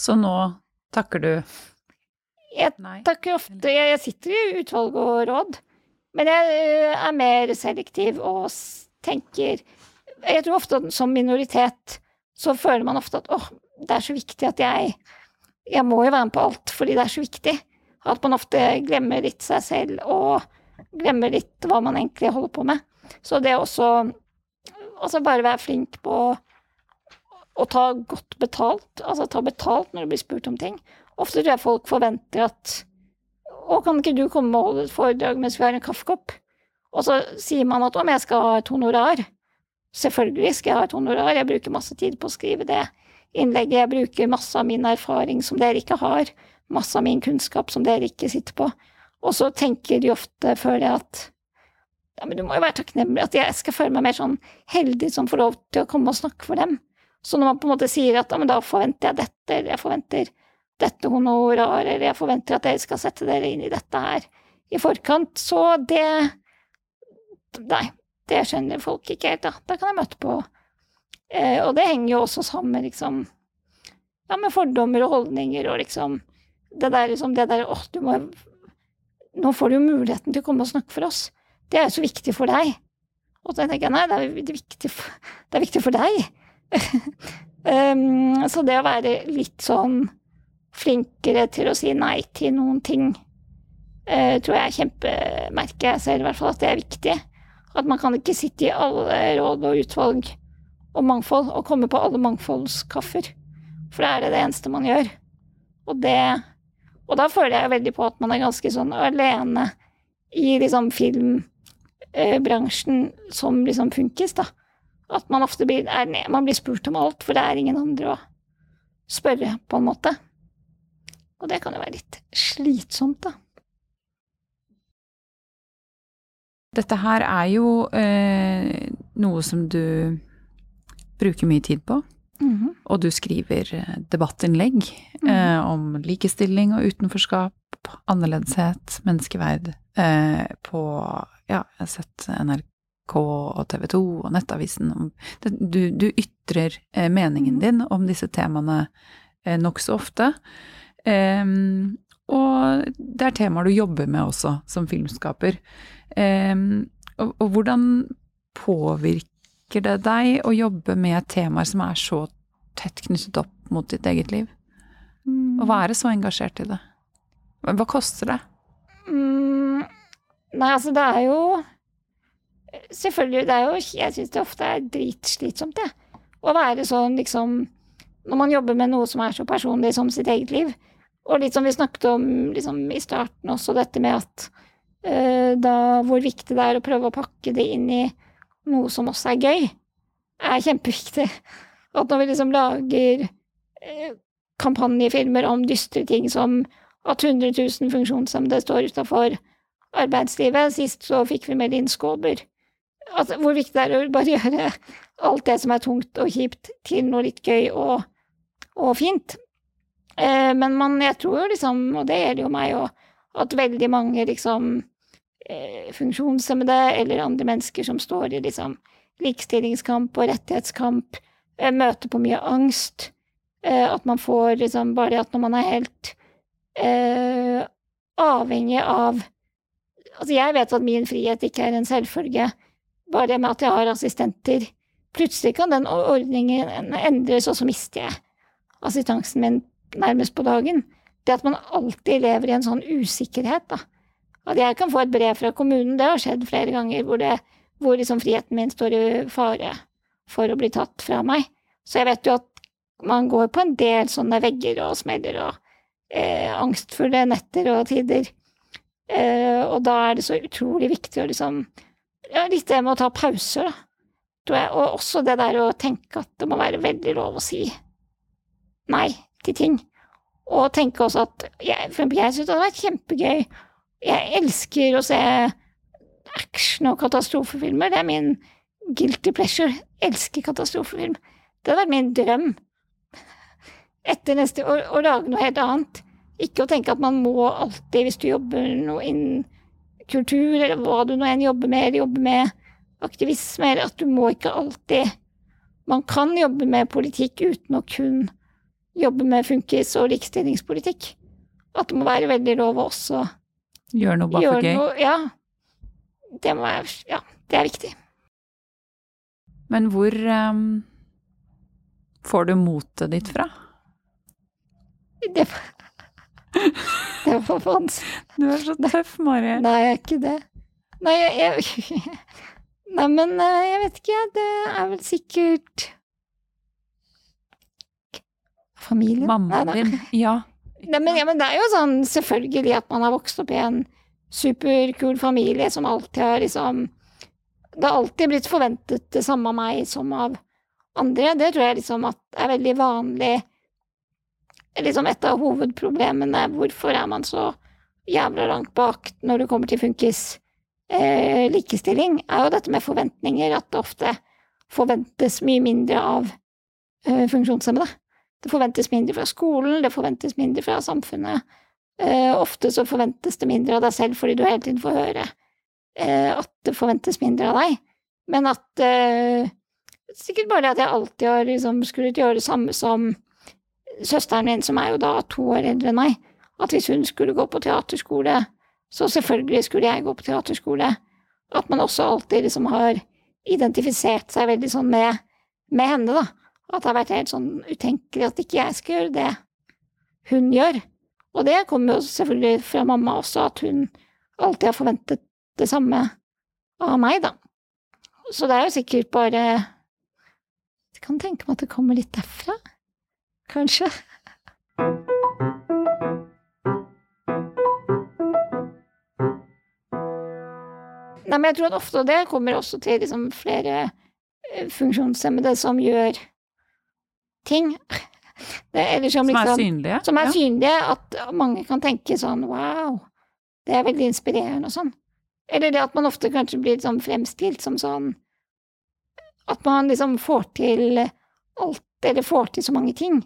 Så nå takker du Jeg nei? takker ofte Jeg sitter i utvalg og råd, men jeg eh, er mer selektiv og tenker Jeg tror ofte at som minoritet så føler man ofte at åh, det er så viktig at jeg Jeg må jo være med på alt fordi det er så viktig. At man ofte glemmer litt seg selv og glemmer litt hva man egentlig holder på med. Så det også Altså bare være flink på å ta godt betalt, altså ta betalt når du blir spurt om ting. Ofte tror jeg folk forventer at Å, kan ikke du komme og holde et foredrag mens vi har en kaffekopp? Og så sier man at om jeg skal ha et honorar. Selvfølgelig skal jeg ha et honorar, jeg bruker masse tid på å skrive det innlegget, jeg bruker masse av min erfaring som dere ikke har, masse av min kunnskap som dere ikke sitter på. Og så tenker de ofte, føler jeg, at ja, men du må jo være takknemlig, at jeg skal føle meg mer sånn heldig som får lov til å komme og snakke for dem. Så når man på en måte sier at ja, men da forventer jeg dette, eller jeg forventer dette honoraret, eller jeg forventer at dere skal sette dere inn i dette her i forkant, så det Nei, det skjønner folk ikke helt, da. Det kan jeg møte på eh, Og det henger jo også sammen med liksom Ja, med fordommer og holdninger og liksom Det der liksom Det der åh, du må Nå får du jo muligheten til å komme og snakke for oss. Det er jo så viktig for deg. Og så tenker jeg nei, det er, viktig for, det er viktig for deg. um, [laughs] så det å være litt sånn flinkere til å si nei til noen ting, uh, tror jeg er kjempemerker jeg ser i hvert fall at det er viktig. At man kan ikke sitte i alle råd og utvalg og mangfold og komme på alle mangfoldskaffer. For da er det det eneste man gjør. Og det Og da føler jeg veldig på at man er ganske sånn alene i liksom filmbransjen som liksom funkis, da. At man ofte blir, er, man blir spurt om alt, for det er ingen andre å spørre, på en måte. Og det kan jo være litt slitsomt, da. Dette her er jo eh, noe som du bruker mye tid på. Mhm. Og du skriver eh, debattinnlegg eh, om likestilling og utenforskap, annerledeshet, menneskeverd eh, på Ja, jeg har sett NRK og TV 2 og Nettavisen. Du, du ytrer eh, meningen Mhm. din om disse temaene eh, nokså ofte. Em, og det er temaer du jobber med også som filmskaper. Em, og, og hvordan påvirker det deg å jobbe med temaer som er så tett knyttet opp mot ditt eget liv? Å være så engasjert i det? Hva hva koster det? Mm, nei, altså, det er jo Selvfølgelig, det er jo Jeg syns det ofte er dritslitsomt, det. Å være sånn, liksom Når man jobber med noe som er så personlig som sitt eget liv. Og litt som vi snakket om liksom, i starten også, dette med at uh, da Hvor viktig det er å prøve å pakke det inn i noe som også er gøy, er kjempeviktig. At når vi liksom lager uh, kampanjefilmer om dystre ting som at 100 000 funksjonshemmede står utafor arbeidslivet. Sist så fikk vi med Linn Skåber. Altså, hvor viktig det er å bare [laughs] gjøre alt det som er tungt og kjipt, til noe litt gøy og, og fint. Eh, men man, jeg tror jo liksom, og det gjelder jo meg òg, at veldig mange liksom eh, funksjonshemmede eller andre mennesker som står i liksom likestillingskamp og rettighetskamp, eh, møter på mye angst. Eh, at man får liksom bare at når man er helt eh, avhengig av Altså, jeg vet at min frihet ikke er en selvfølge, bare med at jeg har assistenter. Plutselig kan den ordningen endres, og så mister jeg assistansen min nærmest på dagen. Det at man alltid lever i en sånn usikkerhet, da. At jeg kan få et brev fra kommunen, det har skjedd flere ganger, hvor, det, hvor liksom friheten min står i fare. for å bli tatt fra meg. Så jeg vet jo at man går på en del sånne vegger og smeller og eh, angstfulle netter og tider. Eh, og da er det så utrolig viktig å liksom ja, Litt det med å ta pauser, da, tror jeg. Og også det der å tenke at det må være veldig lov å si nei til ting. Og tenke også at jeg, for jeg syns det hadde vært kjempegøy. Jeg elsker å se action- og katastrofefilmer. Det er min guilty pleasure. Elsker katastrofefilm. Det hadde vært min drøm. Etter neste år å lage noe helt annet. Ikke å tenke at man må alltid, hvis du jobber noe innen kultur, eller hva du nå enn jobber med, eller jobber med aktivisme, eller at du må ikke alltid Man kan jobbe med politikk uten å kun jobbe med funkis- og likestillingspolitikk. At det må være veldig lov å også Gjøre noe bare for gøy. Ja. Det må være Ja, det er viktig. Men hvor um, får du motet ditt fra? Det, [laughs] det var vanskelig. Du er så tøff, Mari. Nei, jeg er ikke det. Nei, jeg, jeg [laughs] Nei, men eh, jeg vet ikke, det er vel sikkert Familien? Mammaen din. Ja. [laughs] Nei, men, ja, men det er jo sånn selvfølgelig at man har vokst opp i en superkul familie som alltid har liksom Det har alltid blitt forventet det samme av meg som av andre. Det tror jeg liksom at er veldig vanlig. Liksom et av hovedproblemene. Hvorfor er man så jævla langt bak når det kommer til funkis eh, er jo dette med forventninger. At det ofte forventes mye mindre av eh, funksjonshemmede. Det forventes mindre fra skolen, det forventes mindre fra samfunnet. Uh, ofte så forventes det mindre av deg selv fordi du hele tiden får høre uh, at det forventes mindre av deg. Men at uh, Sikkert bare at jeg alltid har liksom skullet gjøre det samme som søsteren min, som er jo da to år eldre enn meg. At hvis hun skulle gå på teaterskole, så selvfølgelig skulle jeg gå på teaterskole. At man også alltid liksom har identifisert seg veldig sånn med, med henne, da. At det har vært helt sånn utenkelig at ikke jeg skal gjøre det hun gjør. Og det kommer jo selvfølgelig fra mamma også, at hun alltid har forventet det samme av meg, da. Så det er jo sikkert bare Jeg kan tenke meg at det kommer litt derfra. Kanskje. Nei, men jeg tror at ofte det kommer også til liksom flere eh, funksjonshemmede som gjør ting. [laughs] Det, eller som, er liksom, synlige? som er ja. synlige, at mange kan tenke sånn wow, det er veldig inspirerende og sånn. Eller det at man ofte kanskje blir sånn fremstilt som sånn At man liksom får til alt, eller får til så mange ting.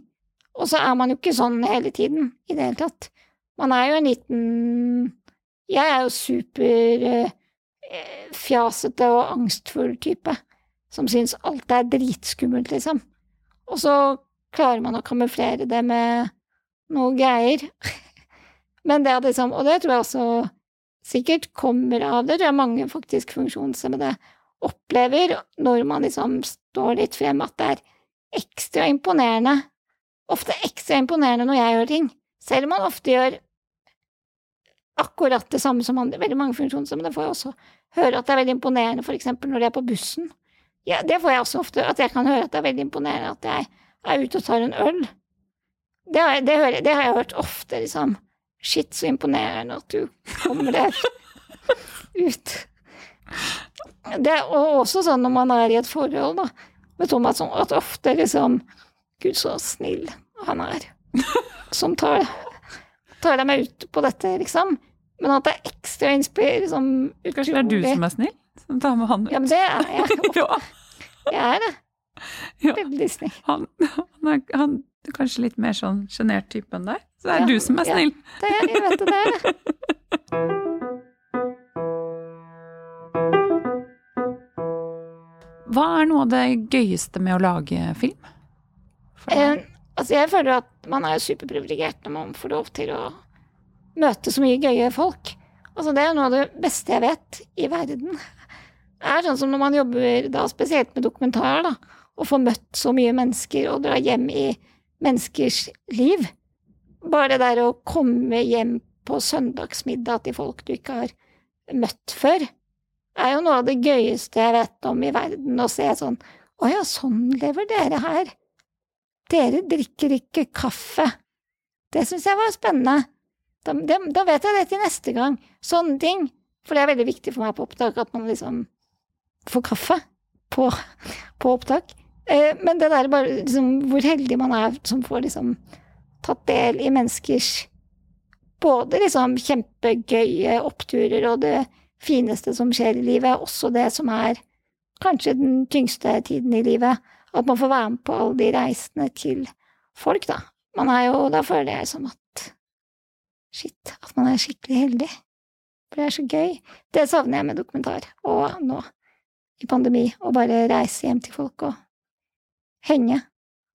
Og så er man jo ikke sånn hele tiden, i det hele tatt. Man er jo en liten Jeg er jo super eh, og angstfull type, som syns alt er dritskummelt, liksom. Og så klarer man å kamuflere det med noe greier. [laughs] Men det at liksom, og det tror jeg også sikkert kommer av det, tror jeg mange faktisk funksjonshemmede opplever når man liksom står litt frem, at det er ekstra imponerende, ofte ekstra imponerende når jeg gjør ting, selv om man ofte gjør akkurat det samme som andre. Veldig mange funksjonshemmede får jo også høre at det er veldig imponerende, for eksempel når de er på bussen. Ja, det får jeg også ofte, at jeg kan høre at det er veldig imponerende at jeg er ute og tar en øl. Det har, jeg, det, hører, det har jeg hørt ofte, liksom. Shit, så imponerende at du kommer der [laughs] ut. Det er også sånn når man er i et forhold, da, med Thomas, sånn at ofte liksom Gud, så snill han er, som tar, tar deg med ut på dette, liksom. Men at det er ekstra innspill, liksom Det er du som er snill? Som tar med han ut? Ja, men det er jeg. [laughs] Jeg er det. Ja. Snill. Han, han, er, han er kanskje litt mer sånn sjenert type enn deg? Så det er Ja, du som er ja. snill. Det er, jeg vet det, det er det. [laughs] Hva er noe av det gøyeste med å lage film? Eh, altså, jeg føler at man er superprivilegert når man får lov til å møte så mye gøye folk. Altså, det er noe av det beste jeg vet i verden. Det er sånn som når man jobber da spesielt med dokumentarer, da, og får møtt så mye mennesker og dra hjem i menneskers liv. Bare det der å komme hjem på søndagsmiddag til folk du ikke har møtt før, er jo noe av det gøyeste jeg vet om i verden. Å se sånn Å ja, sånn lever dere her. Dere drikker ikke kaffe. Det syns jeg var spennende. Da, da vet jeg det til neste gang. Sånne ting. For det er veldig viktig for meg på opptak at man liksom får kaffe på, på opptak. Eh, men det der bare liksom, hvor heldig man er som får liksom tatt del i menneskers både liksom kjempegøye oppturer og det fineste som skjer i livet, også det som er kanskje den tyngste tiden i livet. At man får være med på alle de reisene til folk, da. Man er jo, da føler jeg som at shit, at man er skikkelig heldig. For det er så gøy. Det savner jeg med dokumentar, og nå, i pandemi, og bare reise hjem til folk og henge.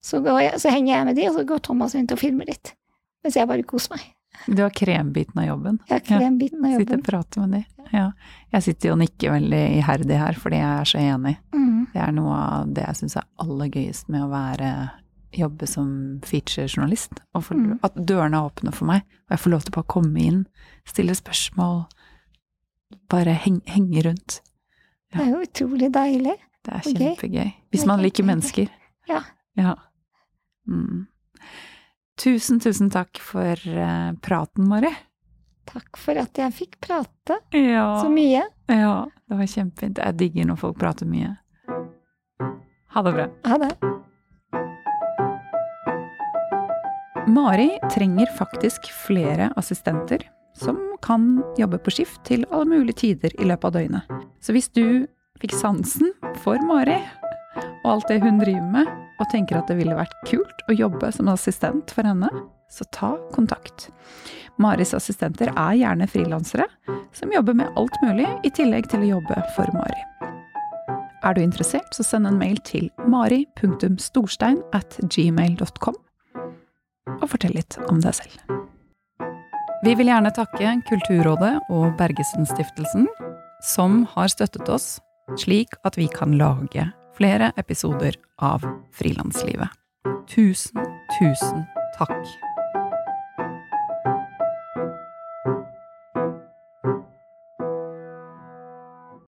Så, jeg, så henger jeg med de, og så går Thomas rundt og filmer litt. Mens jeg bare koser meg. Du har krembiten av jobben. Har krembiten av jobben. Sitter og prater med de. Ja. Jeg sitter og nikker veldig iherdig her, fordi jeg er så enig. Mm. Det er noe av det jeg syns er aller gøyest med å være jobbe som featurejournalist. Og for, Mm. At dørene er åpne for meg, og jeg får lov til å bare komme inn, stille spørsmål, bare henge, henge rundt. Det er jo utrolig deilig. Det er kjempegøy. Hvis man liker mennesker. Ja. Ja. Mm. Tusen, tusen takk for eh, praten, Mari. Takk for at jeg fikk prate Ja. så mye. ja, det var kjempefint. Jeg digger når folk prater mye. Ha det bra. Ha det. Mari trenger faktisk flere assistenter som kan jobbe på skift til alle mulige tider i løpet av døgnet. Så hvis du fikk sansen for Mari og alt det hun driver med, og tenker at det ville vært kult å jobbe som assistent for henne, så ta kontakt. Maris assistenter er gjerne frilansere som jobber med alt mulig, i tillegg til å jobbe for Mari. Er du interessert, så send en mail til mari.storstein at gmail.com og fortell litt om deg selv. Vi vil gjerne takke Kulturrådet og Bergesenstiftelsen, som har støttet oss slik at vi kan lage flere episoder av Frilanslivet. Tusen, tusen takk